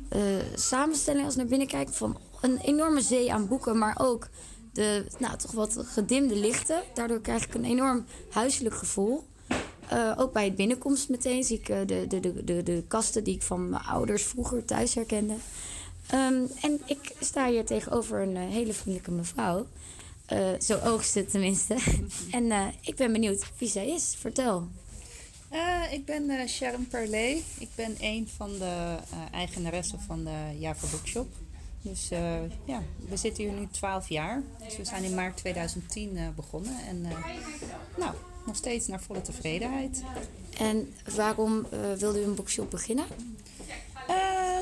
eh, samenstelling als ik naar binnen kijk. Van een enorme zee aan boeken, maar ook de nou, toch wat gedimde lichten. Daardoor krijg ik een enorm huiselijk gevoel. Eh, ook bij het binnenkomst meteen zie ik eh, de, de, de, de, de kasten die ik van mijn ouders vroeger thuis herkende. Ehm, en ik sta hier tegenover een eh, hele vriendelijke mevrouw. Eh, zo oogst het tenminste. en eh, ik ben benieuwd wie zij is. Vertel. Ik ben Sharon Perley. Ik ben een van de eigenaressen van de Java Bookshop. Dus ja, we zitten hier nu 12 jaar. Dus we zijn in maart 2010 eh, begonnen. En nou, nog steeds naar volle tevredenheid. En waarom wilde u een boekshop beginnen?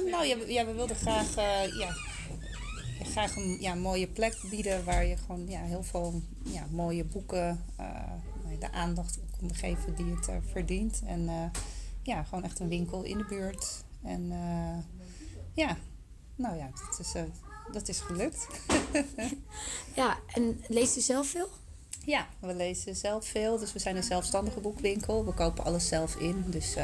Eh, nou ja, we- ja, we wilden graag, eh, ja, graag een ja, mooie plek bieden waar je gewoon ja, heel veel ja, mooie boeken eh, de aandacht kon geven die het eh, verdient. En ja, gewoon echt een winkel in de buurt. En ja, nou ja, dat is, dat is gelukt. Ja, en leest u zelf veel? Ja, we lezen zelf veel. Dus we zijn een zelfstandige boekwinkel. We kopen alles zelf in. Dus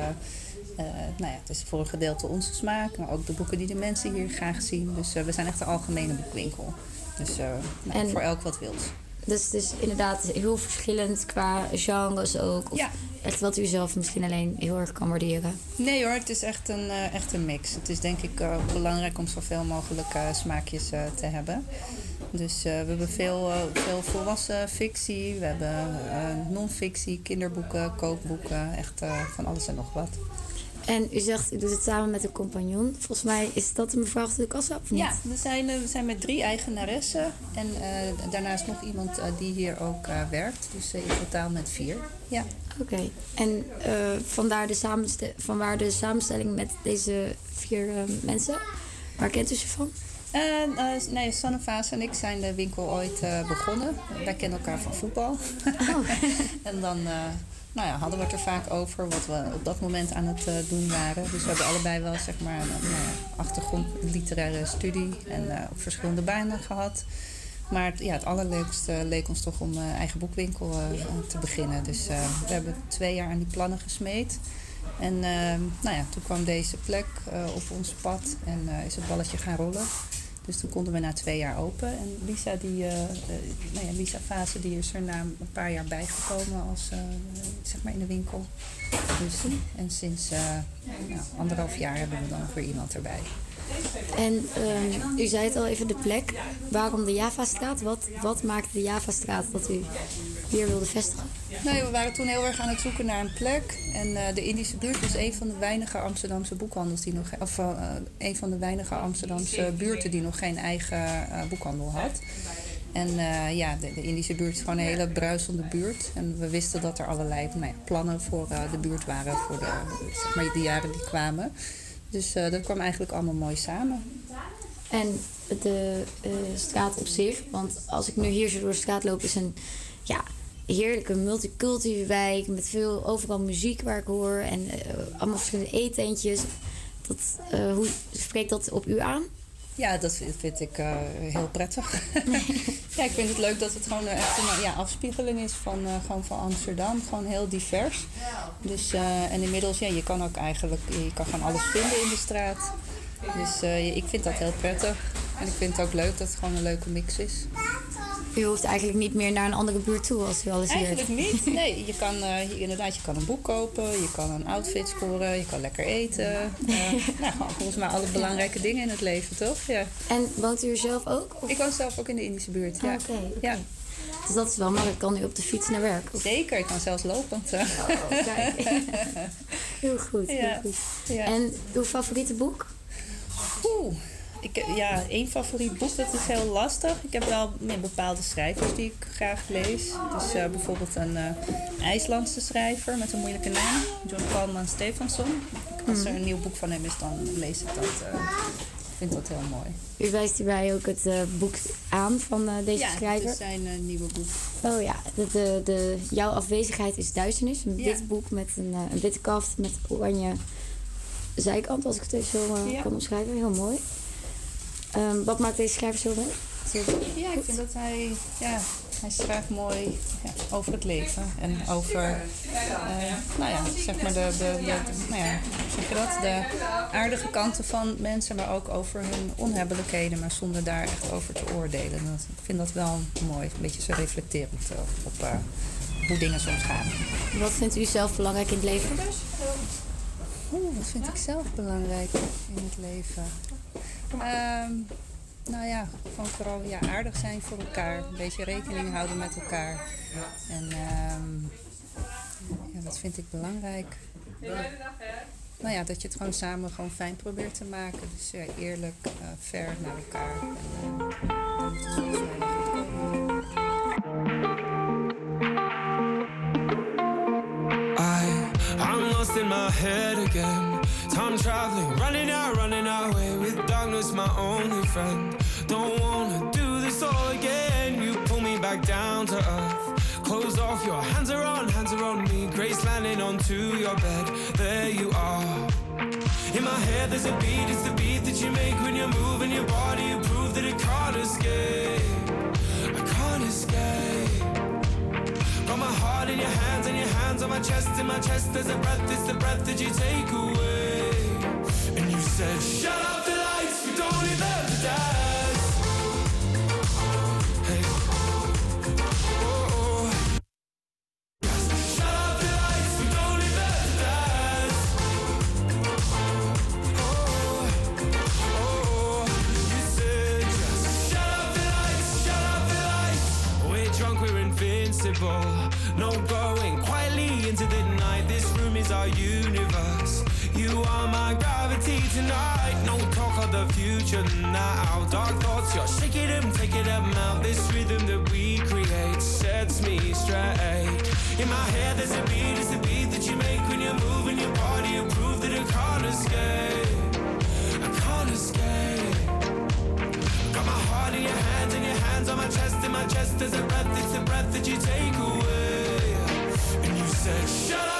nou ja, het is voor een gedeelte onze smaak. Maar ook de boeken die de mensen hier graag zien. Dus eh, we zijn echt een algemene boekwinkel. Dus eh, nou, En- voor elk wat wils. Dus het is inderdaad heel verschillend qua genres ook. Of Ja. echt wat u zelf misschien alleen heel erg kan waarderen. Nee hoor, het is echt een, eh, echt een mix. Het is denk ik eh, belangrijk om zoveel mogelijk eh, smaakjes eh, te hebben. Dus eh, we hebben veel, eh, veel volwassen fictie, we hebben eh, non-fictie, kinderboeken, kookboeken, echt eh, van alles en nog wat. En u zegt, u doet het samen met een compagnon. Volgens mij is dat een mevrouw achter de kassa, of niet? Ja, we zijn, eh, we zijn met drie eigenaressen en eh, daarnaast nog iemand eh, die hier ook werkt. Dus in totaal met vier. Ja. Oké. En vandaar de samenste- vanwaar de samenstelling met deze vier mensen? Waar kent u ze van? En, nee, Sanne Vaas en ik zijn de winkel ooit begonnen. Wij kennen elkaar van voetbal. en dan nou ja, hadden we het er vaak over wat we op dat moment aan het eh, doen waren. Dus we hebben allebei wel zeg maar, een nou achtergrond literaire studie en eh, ook verschillende banen gehad. Maar het- ja, het allerleukste leek ons toch om een eigen boekwinkel eh, te beginnen. Dus eh, we hebben twee jaar aan die plannen gesmeed. En eh, nou ja, toen kwam deze plek eh, op ons pad en eh, is het balletje gaan rollen. Dus toen konden we na twee jaar open. En Lisa, die, eh, nou ja, Lisa Fase, die is er na een paar jaar bijgekomen als, eh, zeg maar in de winkel. Dus, en sinds nou, anderhalf jaar hebben we dan weer iemand erbij. En ehm, u zei het al even, de plek. Waarom de Javastraat? Wat, wat maakt de Javastraat dat u hier wilde vestigen? Nee, we waren toen heel erg aan het zoeken naar een plek. En eh, de Indische buurt was een van de weinige Amsterdamse boekhandels die nog, of eh, een van de weinige Amsterdamse buurten die nog geen eigen boekhandel had. En ja, de, de Indische buurt is gewoon een hele bruisende buurt. En we wisten dat er allerlei nou ja, plannen voor de buurt waren voor de, zeg maar, de jaren die kwamen. Dus eh, dat kwam eigenlijk allemaal mooi samen. En de eh, straat op zich, want als ik nu hier zo door de straat loop, is een ja, heerlijke multiculturele wijk met veel overal muziek waar ik hoor en eh, allemaal verschillende eetentjes. Dat, hoe spreekt dat op u aan? Ja, dat vind, ik eh, heel prettig. ja, ik vind het leuk dat het gewoon echt een ja, afspiegeling is van, eh, gewoon van Amsterdam. Gewoon heel divers. Dus, eh, en inmiddels, ja, je kan ook eigenlijk, je kan gewoon alles vinden in de straat. Dus eh, ik vind dat heel prettig. En ik vind het ook leuk dat het gewoon een leuke mix is. U hoeft eigenlijk niet meer naar een andere buurt toe als u alles hier Eigenlijk niet. Nee, je kan eh, inderdaad, je kan een boek kopen, je kan een outfit scoren, je kan lekker eten. Eh, nou, volgens mij alle belangrijke dingen in het leven, toch? Ja. En woont u er zelf ook? Ik woon zelf ook in de Indische buurt, ja. Ah, oké, oké. ja. Dus dat is wel makkelijk. Kan u op de fiets naar werk? Of- Zeker, ik kan zelfs lopend. kijk. Heel goed, heel Ja, goed. ja. En uw favoriete boek? Oeh, ik, ja, één favoriet boek, dat is heel lastig. Ik heb wel bepaalde schrijvers die ik graag lees. Dus bijvoorbeeld een eh, IJslandse schrijver met een moeilijke naam, John Kalman Stefansson. Als er een nieuw boek van hem is, dan lees ik dat. eh, ik vind dat heel mooi. U wijst hierbij ook het boek aan van deze ja, schrijver. dat is zijn nieuwe boek. Oh ja, de, de, de, Jouw afwezigheid is duisternis. Een Ja. wit boek met een, een witte kaft met oranje zijkant, als ik het even zo eh, Ja. kan omschrijven. Heel mooi. Ehm, wat maakt deze schrijver zo mooi? Ja, ik vind dat hij, ja, hij schrijft mooi ja, over het leven. En over, eh, nou ja, zeg maar de, de, de, nou ja, zeg je dat? De aardige kanten van mensen, maar ook over hun onhebbelijkheden, maar zonder daar echt over te oordelen. Dat, ik vind dat wel mooi, een beetje zo reflecterend eh, op hoe dingen soms gaan. Wat vindt u zelf belangrijk in het leven? Oeh, wat vind ik zelf belangrijk in het leven? Ehm, nou ja, gewoon vooral ja, aardig zijn voor elkaar. Een beetje rekening houden met elkaar. En ehm, ja, wat vind ik belangrijk? Nou ja, dat je het gewoon samen gewoon fijn probeert te maken. Dus ja, eerlijk, eh fair naar elkaar. En, eh, I'm lost in my head again. Time traveling, running out, running away with darkness, my only friend. Don't wanna do this all again. You pull me back down to earth. Close off, your hands are on, hands are on me. Grace landing onto your bed. There you are. In my head, there's a beat, it's the beat that you make when you're moving your body. You prove that it can't escape. Your hands and your hands on my chest. In my chest, there's a breath, it's the breath that you take away. And you said, Shut up My there's a breath, it's the breath that you take away. And you said, Shut up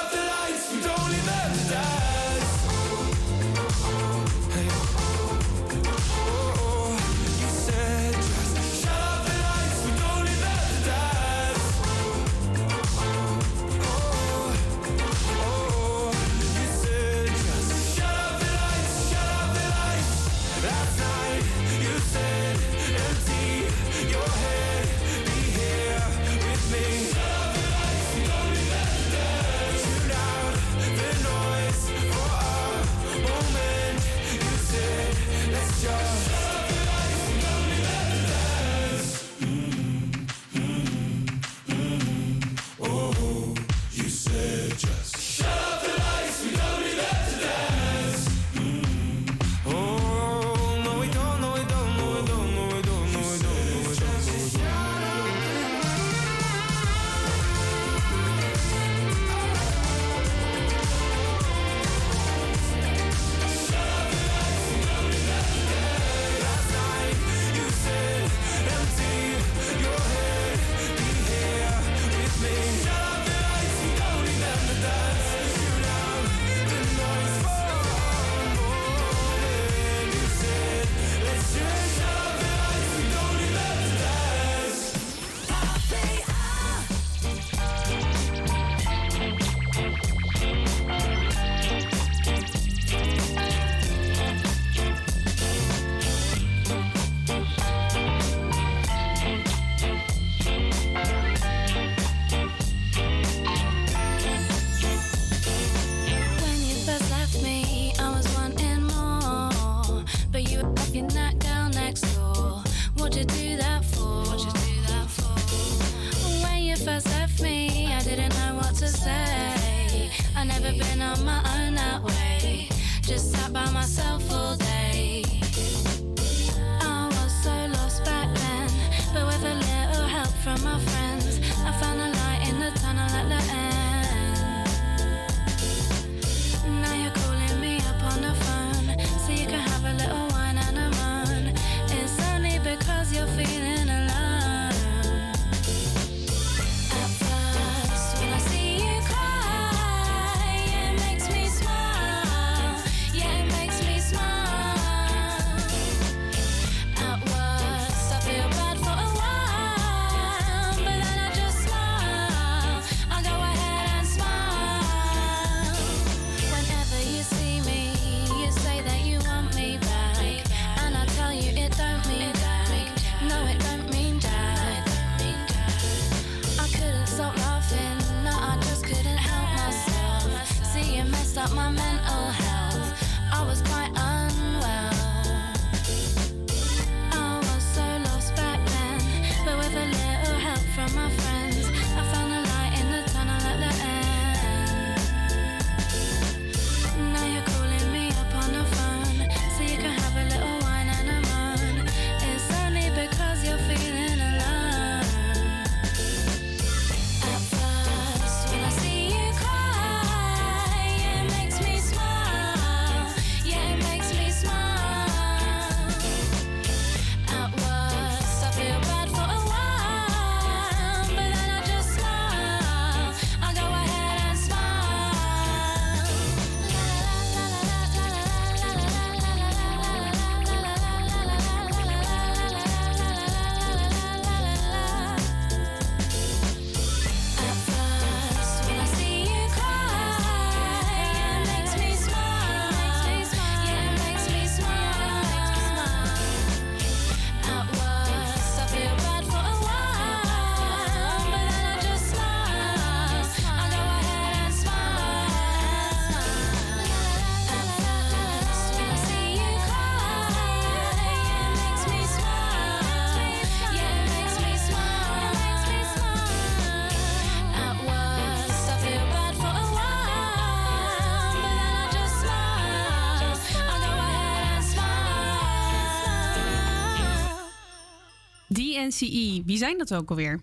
DNCE, wie zijn dat ook alweer?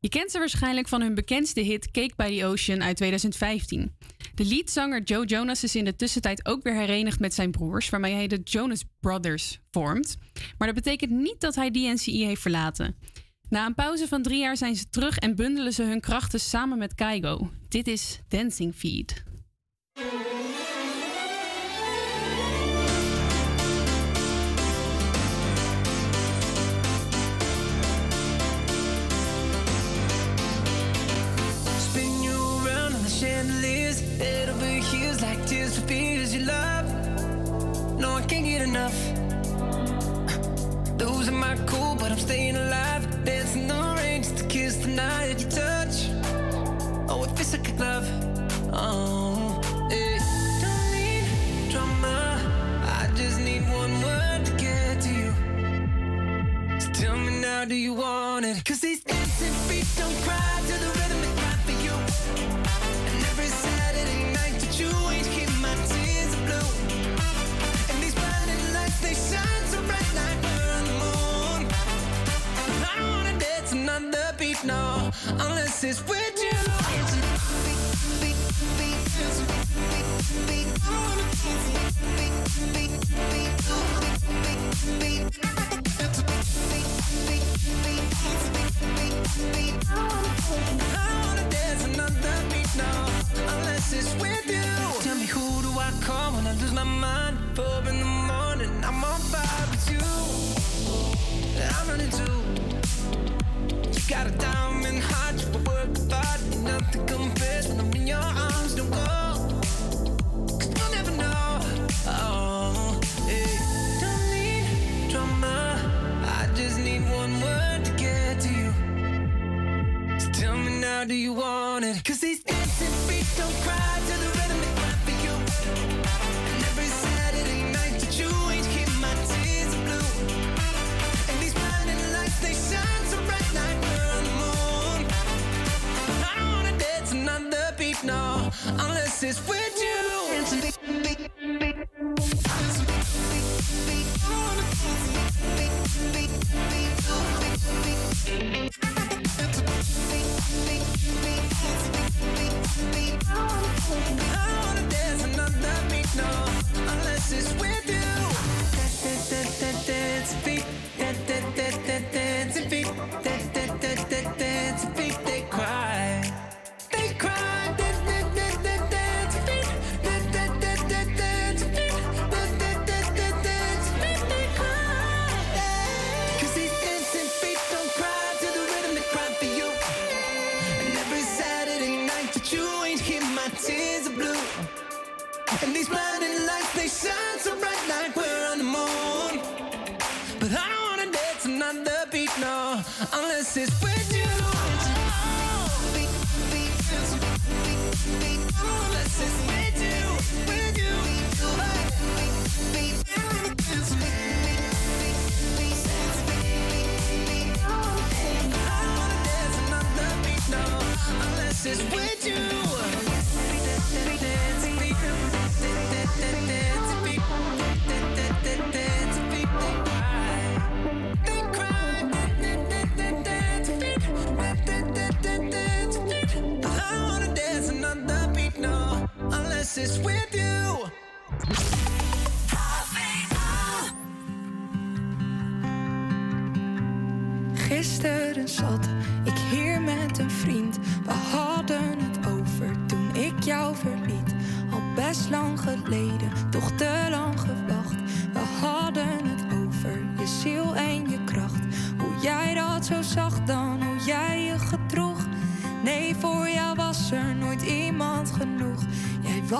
Je kent ze waarschijnlijk van hun bekendste hit Cake by the Ocean uit 2015. De leadzanger Joe Jonas is in de tussentijd ook weer herenigd met zijn broers, waarmee hij de Jonas Brothers vormt. Maar dat betekent niet dat hij DNCE heeft verlaten. Na een pauze van drie jaar zijn ze terug en bundelen ze hun krachten samen met Kaigo. Dit is Dancing Feed. Enough. Losing my cool, but I'm staying alive. Dancing the rain just to kiss the night you touch. Oh, oh it feels like a glove. Oh. Don't need drama. I just need one word to get to you. So tell me now, do you want it? Cause these dancing feet don't cry to the another beat, no, unless it's with you. Tell me who do I call when I lose my mind? In the morning, I'm on fire with you. I'm running too. You got a diamond heart, you work art. Nothing compares when I'm in your arms. Don't go, 'cause you'll never know. Oh, hey. Don't need drama. I just need one word to get to you. So tell me now, do you want is when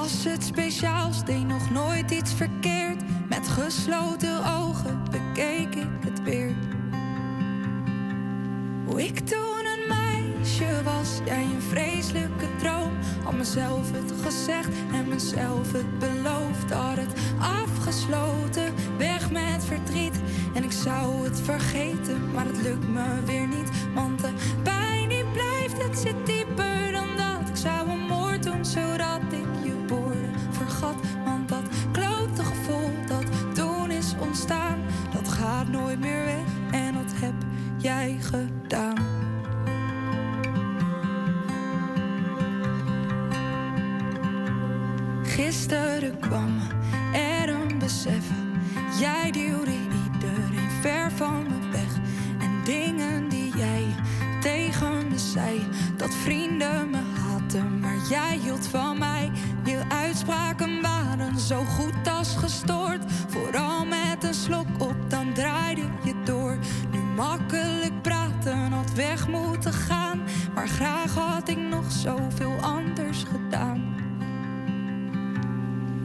was het speciaals, deed nog nooit iets verkeerd. Met gesloten ogen bekeek ik het weer. Hoe ik toen een meisje was, jij een vreselijke droom. Had mezelf het gezegd en mezelf het beloofd. Had het afgesloten, weg met verdriet. En ik zou het vergeten, maar het lukt me weer niet. Zo goed als gestoord. Vooral met een slok op, dan draaide je door. Nu makkelijk praten, had weg moeten gaan. Maar graag had ik nog zoveel anders gedaan.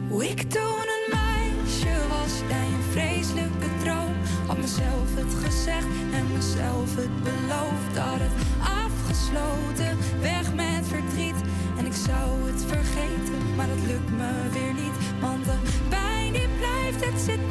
Hoe ik toen een meisje was, jij een vreselijke droom. Had mezelf het gezegd en mezelf het beloofd. Had het afgesloten, weg met zou het vergeten, maar het lukt me weer niet. Want de pijn die blijft, het zit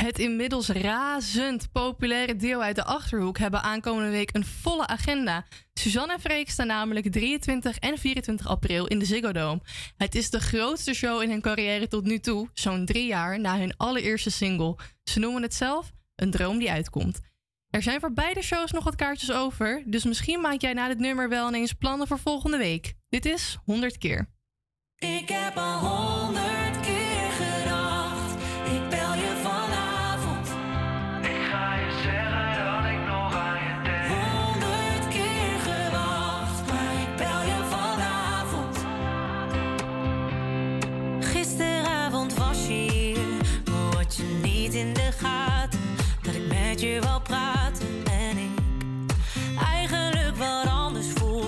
Het inmiddels razend populaire deel uit de Achterhoek hebben aankomende week een volle agenda. Suzanne en Freek staan namelijk 23 en 24 april in de Ziggo Dome. Het is de grootste show in hun carrière tot nu toe, zo'n drie jaar na hun allereerste single. Ze noemen het zelf een droom die uitkomt. Er zijn voor beide shows nog wat kaartjes over, dus misschien maak jij na dit nummer wel ineens plannen voor volgende week. Dit is 100 keer. Ik heb al 100 wel praten en ik eigenlijk wat anders voel.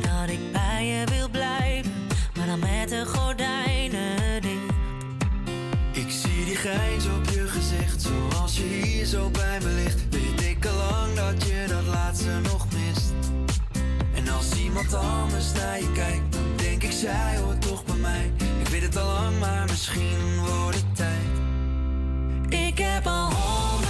Dat ik bij je wil blijven, maar dan met de gordijnen dicht. Ik zie die grijns op je gezicht, zoals je hier zo bij me ligt. Weet ik al lang dat je dat laatste nog mist. En als iemand anders naar je kijkt, dan denk ik, zij hoort toch bij mij. Ik weet het al lang, maar misschien wordt het tijd. Ik heb al honderd.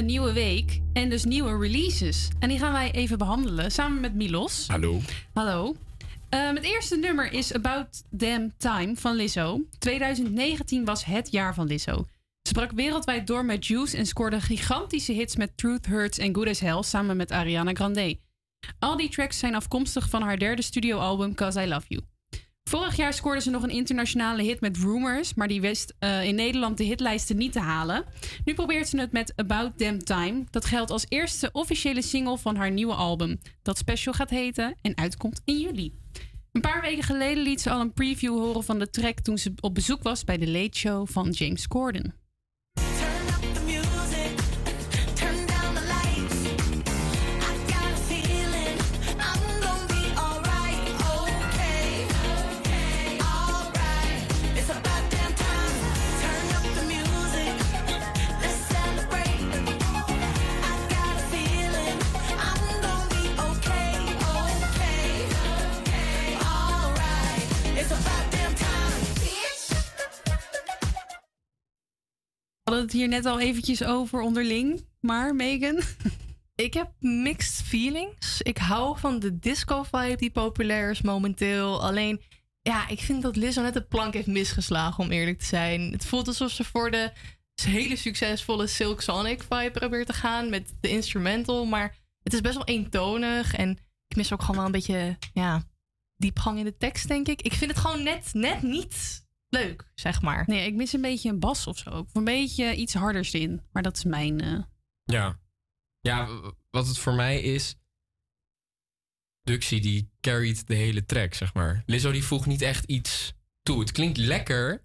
Een nieuwe week en dus nieuwe releases. En die gaan wij even behandelen samen met Milos. Hallo. Hallo. Ehm, het eerste nummer is About Damn Time van Lizzo. 2019 was het jaar van Lizzo. Ze brak wereldwijd door met Juice en scoorde gigantische hits met Truth Hurts en Good as Hell samen met Ariana Grande. Al die tracks zijn afkomstig van haar derde studioalbum Cause I Love You. Vorig jaar scoorde ze nog een internationale hit met Rumors, maar die wist eh, in Nederland de hitlijsten niet te halen. Nu probeert ze het met About Damn Time. Dat geldt als eerste officiële single van haar nieuwe album, dat special gaat heten en uitkomt in juli. Een paar weken geleden liet ze al een preview horen van de track toen ze op bezoek was bij de Late Show van James Corden. Hadden het hier net al eventjes over onderling, maar Megan? Ik heb mixed feelings. Ik hou van de disco-vibe die populair is momenteel. Alleen, ja, ik vind dat Lizzo net de plank heeft misgeslagen, om eerlijk te zijn. Het voelt alsof ze voor de hele succesvolle Silk Sonic vibe probeert te gaan met de instrumental. Maar het is best wel eentonig en ik mis ook gewoon wel een beetje, ja, diepgang in de tekst, denk ik. Ik vind het gewoon net, net niet leuk, zeg maar. Nee, ik mis een beetje een bas of zo. Of een beetje iets harders in. Maar dat is mijn... eh, Ja. Ja, wat het voor mij is. Duxie die carried de hele track, zeg maar. Lizzo die voegt niet echt iets toe. Het klinkt lekker.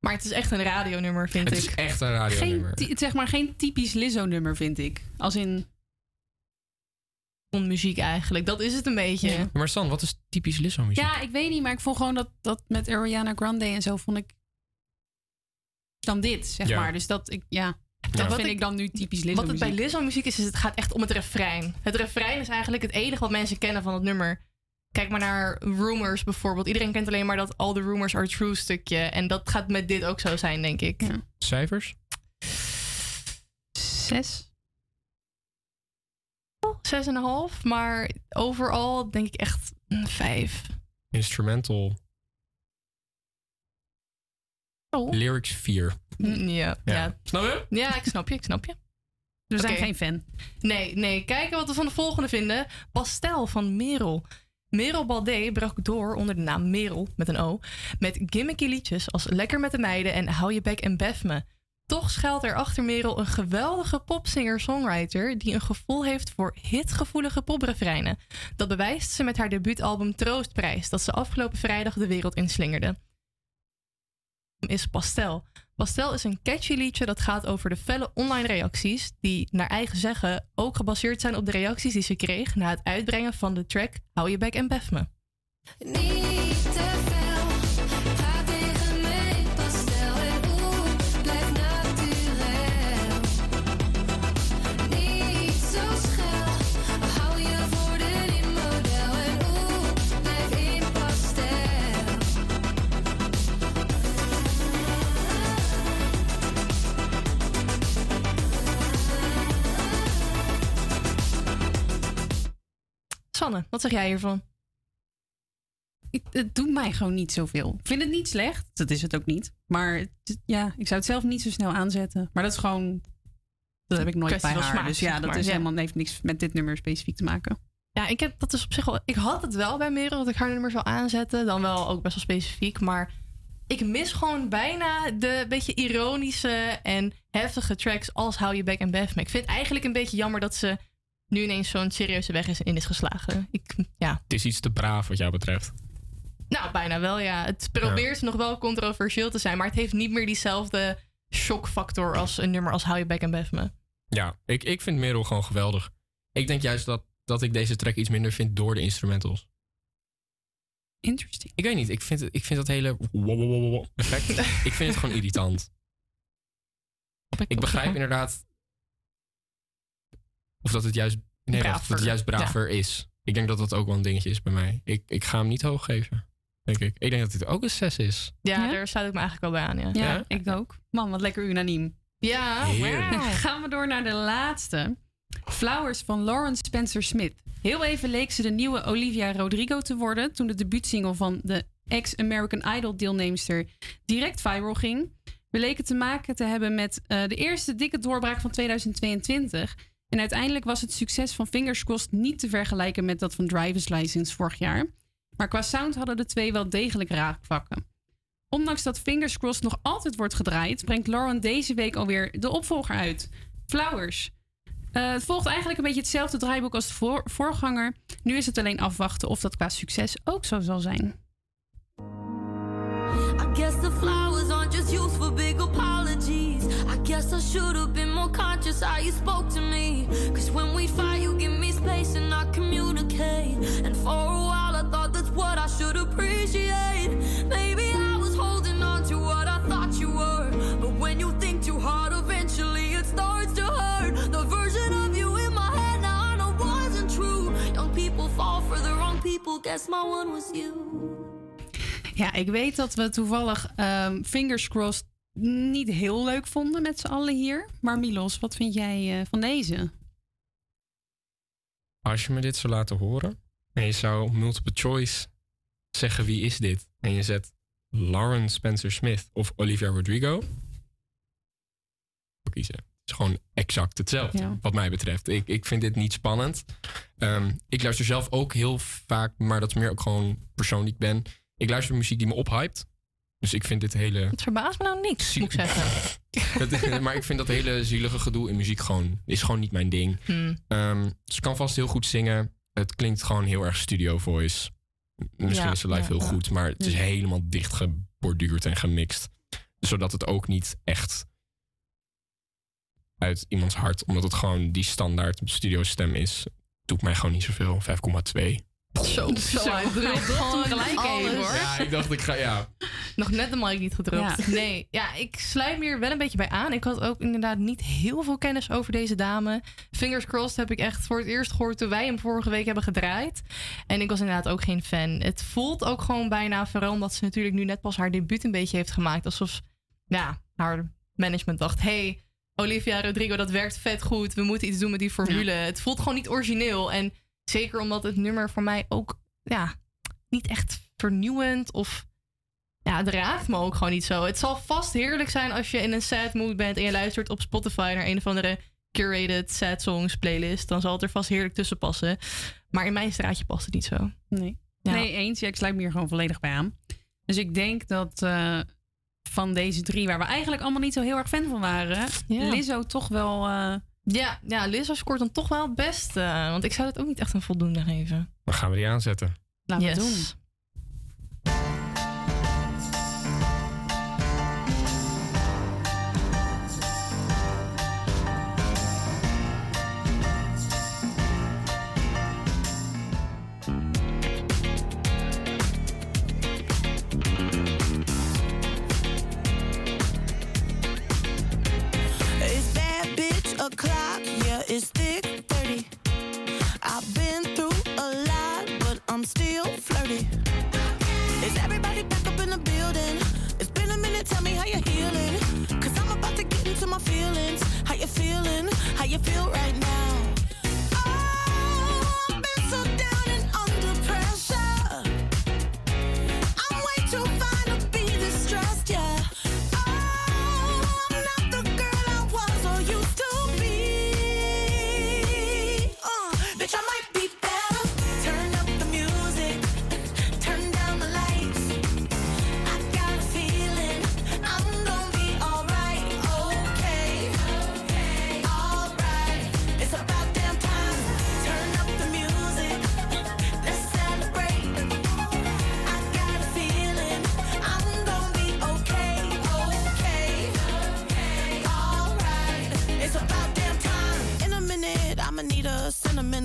Maar het is echt een radionummer, vind Het ik. is echt een geen, radionummer. ty- zeg maar geen typisch Lizzo-nummer, vind ik. Als in... muziek eigenlijk. Dat is het een beetje. Maar San, wat is typisch Lizzo muziek? Ja, ik weet niet, maar ik vond gewoon dat, dat met Ariana Grande en zo vond ik dan dit, zeg Ja. maar. Dus dat ik, ja, dat Wat vind ik- ik dan nu typisch Lizzo Wat het bij. Lizzo muziek is, is het gaat echt om het refrein. Het refrein is eigenlijk het enige wat mensen kennen van het nummer. Kijk maar naar Rumors bijvoorbeeld. Iedereen kent alleen maar dat All the Rumors Are True stukje. En dat gaat met dit ook zo zijn, denk ik. Cijfers? Zes. Zes en een half. Maar overal denk ik echt een vijf. Instrumental. Oh. Lyrics 4. Mm, Ja, Ja. ja. Snap je? Ja, ik snap je, ik snap je. We zijn geen fan. Nee, nee. Kijken wat we van de volgende vinden. Pastel van Merel. Merel Baldé brak door onder de naam Merel, met een O, met gimmicky liedjes als Lekker met de meiden en Hou je bek en bef me. Toch schuilt er achter Merel een geweldige popsinger-songwriter die een gevoel heeft voor hitgevoelige poprefreinen. Dat bewijst ze met haar debuutalbum Troostprijs, dat ze afgelopen vrijdag de wereld inslingerde is Pastel. Pastel is een catchy liedje dat gaat over de felle online reacties, die naar eigen zeggen ook gebaseerd zijn op de reacties die ze kreeg na het uitbrengen van de track Hou je bek en bef me. Te Sanne, wat zeg jij hiervan? Ik, het doet mij gewoon niet zoveel. Ik vind het niet slecht. Dat is het ook niet. Maar het- ja, ik zou het zelf niet zo snel aanzetten. Maar dat is gewoon... Dat heb ik nooit bij haar. smaak, dus ja, dat maar. is Ja. helemaal, heeft niks met dit nummer specifiek te maken. Ja, ik heb dat dus op zich wel. Ik had het wel bij Merel dat ik haar nummer zou aanzetten. Dan wel ook best wel specifiek. Maar ik mis gewoon bijna de beetje ironische en heftige tracks als Hou je en bef me. Ik vind het eigenlijk een beetje jammer dat ze nu ineens zo'n serieuze weg is, in is geslagen. Ik, ja, Het is iets te braaf wat jou betreft. nou bijna wel ja. Het probeert nog wel controversieel te zijn. Maar het heeft niet meer diezelfde shockfactor als een nummer als Hou je bek en bef me. Ja, ik, ik vind Merel gewoon geweldig. Ik denk juist dat, dat ik deze track iets minder vind door de instrumentals. Interesting. Ik weet niet, ik vind, ik vind dat hele wow, wow, wow, wow effect, ik vind het gewoon irritant. Ik begrijp inderdaad of dat het juist, nee, dat het Braver. juist braver is. Ik denk dat dat ook wel een dingetje is bij mij. Ik, ik ga hem niet hoog geven, denk ik. Ik denk dat dit ook een 6 is. Ja, daar sluit ik me eigenlijk wel bij aan. Ja. Ja, ik ook. Man, wat lekker unaniem. Ja, Heerlijk. Gaan we door naar de laatste. Flowers van Lauren Spencer Smith. Heel even leek ze de nieuwe Olivia Rodrigo te worden toen de debuutsingle van de ex-American Idol deelnemster direct viral ging. We leken te maken te hebben met eh, de eerste dikke doorbraak van 2022. En uiteindelijk was het succes van Fingers Crossed niet te vergelijken met dat van Driver's License vorig jaar. Maar qua sound hadden de twee wel degelijk raakvakken. Ondanks dat Fingers Crossed nog altijd wordt gedraaid, brengt Lauren deze week alweer de opvolger uit. Flowers. Eh, het volgt eigenlijk een beetje hetzelfde draaiboek als de voor- voorganger. Nu is het alleen afwachten of dat qua succes ook zo zal zijn. I guess the flowers aren't just used for big apologies. I guess I should have been more conscious how you spoke to me. Cause when we fight, you give me space and I communicate. And for a while, I thought that's what I should appreciate. Maybe I was holding on to what I thought you were. But when you think too hard, eventually it starts to hurt. The version of you in my head now I know wasn't true. Young people fall for the wrong people. Guess my one was you. Ja, ik weet dat we toevallig ehm, Fingers Crossed niet heel leuk vonden met z'n allen hier. Maar Milos, wat vind jij eh, van deze? Als je me dit zou laten horen en je zou multiple choice zeggen wie is dit en je zet Lauren Spencer Smith of Olivia Rodrigo, kiezen. Het is gewoon exact hetzelfde, Ja. wat mij betreft. Ik, ik vind dit niet spannend. Ehm, ik luister zelf ook heel vaak, maar dat is meer ook gewoon persoon die ik ben. Ik luister muziek die me ophypt. Dus ik vind dit hele... Het verbaast me nou niks, moet ik zeggen. Maar ik vind dat hele zielige gedoe in muziek gewoon is gewoon niet mijn ding. Hmm. Ehm, ze kan vast heel goed zingen. Het klinkt gewoon heel erg studio voice. Misschien Ja, is ze live ja, heel ja. goed, maar het is Hmm. helemaal dicht geborduurd en gemixt. Zodat het ook niet echt uit iemands hart, omdat het gewoon die standaard studio stem is, doet mij gewoon niet zoveel. 5,2. Zo, zo, hij drukt gewoon gelijk even hoor. Ja, ik dacht ik ga, ja. Nog net de mic niet gedrukt. Ja. Nee, ja, ik sluit me hier wel een beetje bij aan. Ik had ook inderdaad niet heel veel kennis over deze dame. Fingers crossed heb ik echt voor het eerst gehoord toen wij hem vorige week hebben gedraaid. En ik was inderdaad ook geen fan. Het voelt ook gewoon bijna, vooral omdat ze natuurlijk nu net pas haar debuut een beetje heeft gemaakt. Alsof ja, haar management dacht, hey, Olivia Rodrigo, dat werkt vet goed. We moeten iets doen met die formule. Het voelt gewoon niet origineel. En zeker omdat het nummer voor mij ook ja, niet echt vernieuwend of ja, het raakt me ook gewoon niet zo. Het zal vast heerlijk zijn als je in een sad mood bent en je luistert op Spotify naar een of andere curated sad songs playlist. Dan zal het er vast heerlijk tussen passen. Maar in mijn straatje past het niet zo. Nee. Ja. Nee, eens. Ja, ik sluit me hier gewoon volledig bij aan. Dus ik denk dat eh, van deze drie, waar we eigenlijk allemaal niet zo heel erg fan van waren, Ja. Lizzo toch wel. eh, Ja, ja, scoort dan toch wel het beste. Want ik zou het ook niet echt een voldoende geven. Dan gaan we die aanzetten. laten Yes. we doen. O'clock, yeah, it's thick 30. I've been through a lot, but I'm still flirty. Is everybody back up in the building? It's been a minute, tell me how you're healing. Cause I'm about to get into my feelings. How you feeling? How you feel right now?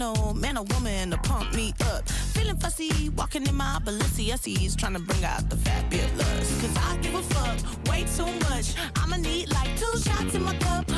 Sentimental man or woman to pump me up. Feeling fussy, walking in my Balenciennes, trying to bring out the fabulous. Cause I give a fuck way too much. I'ma need like two shots in my cup.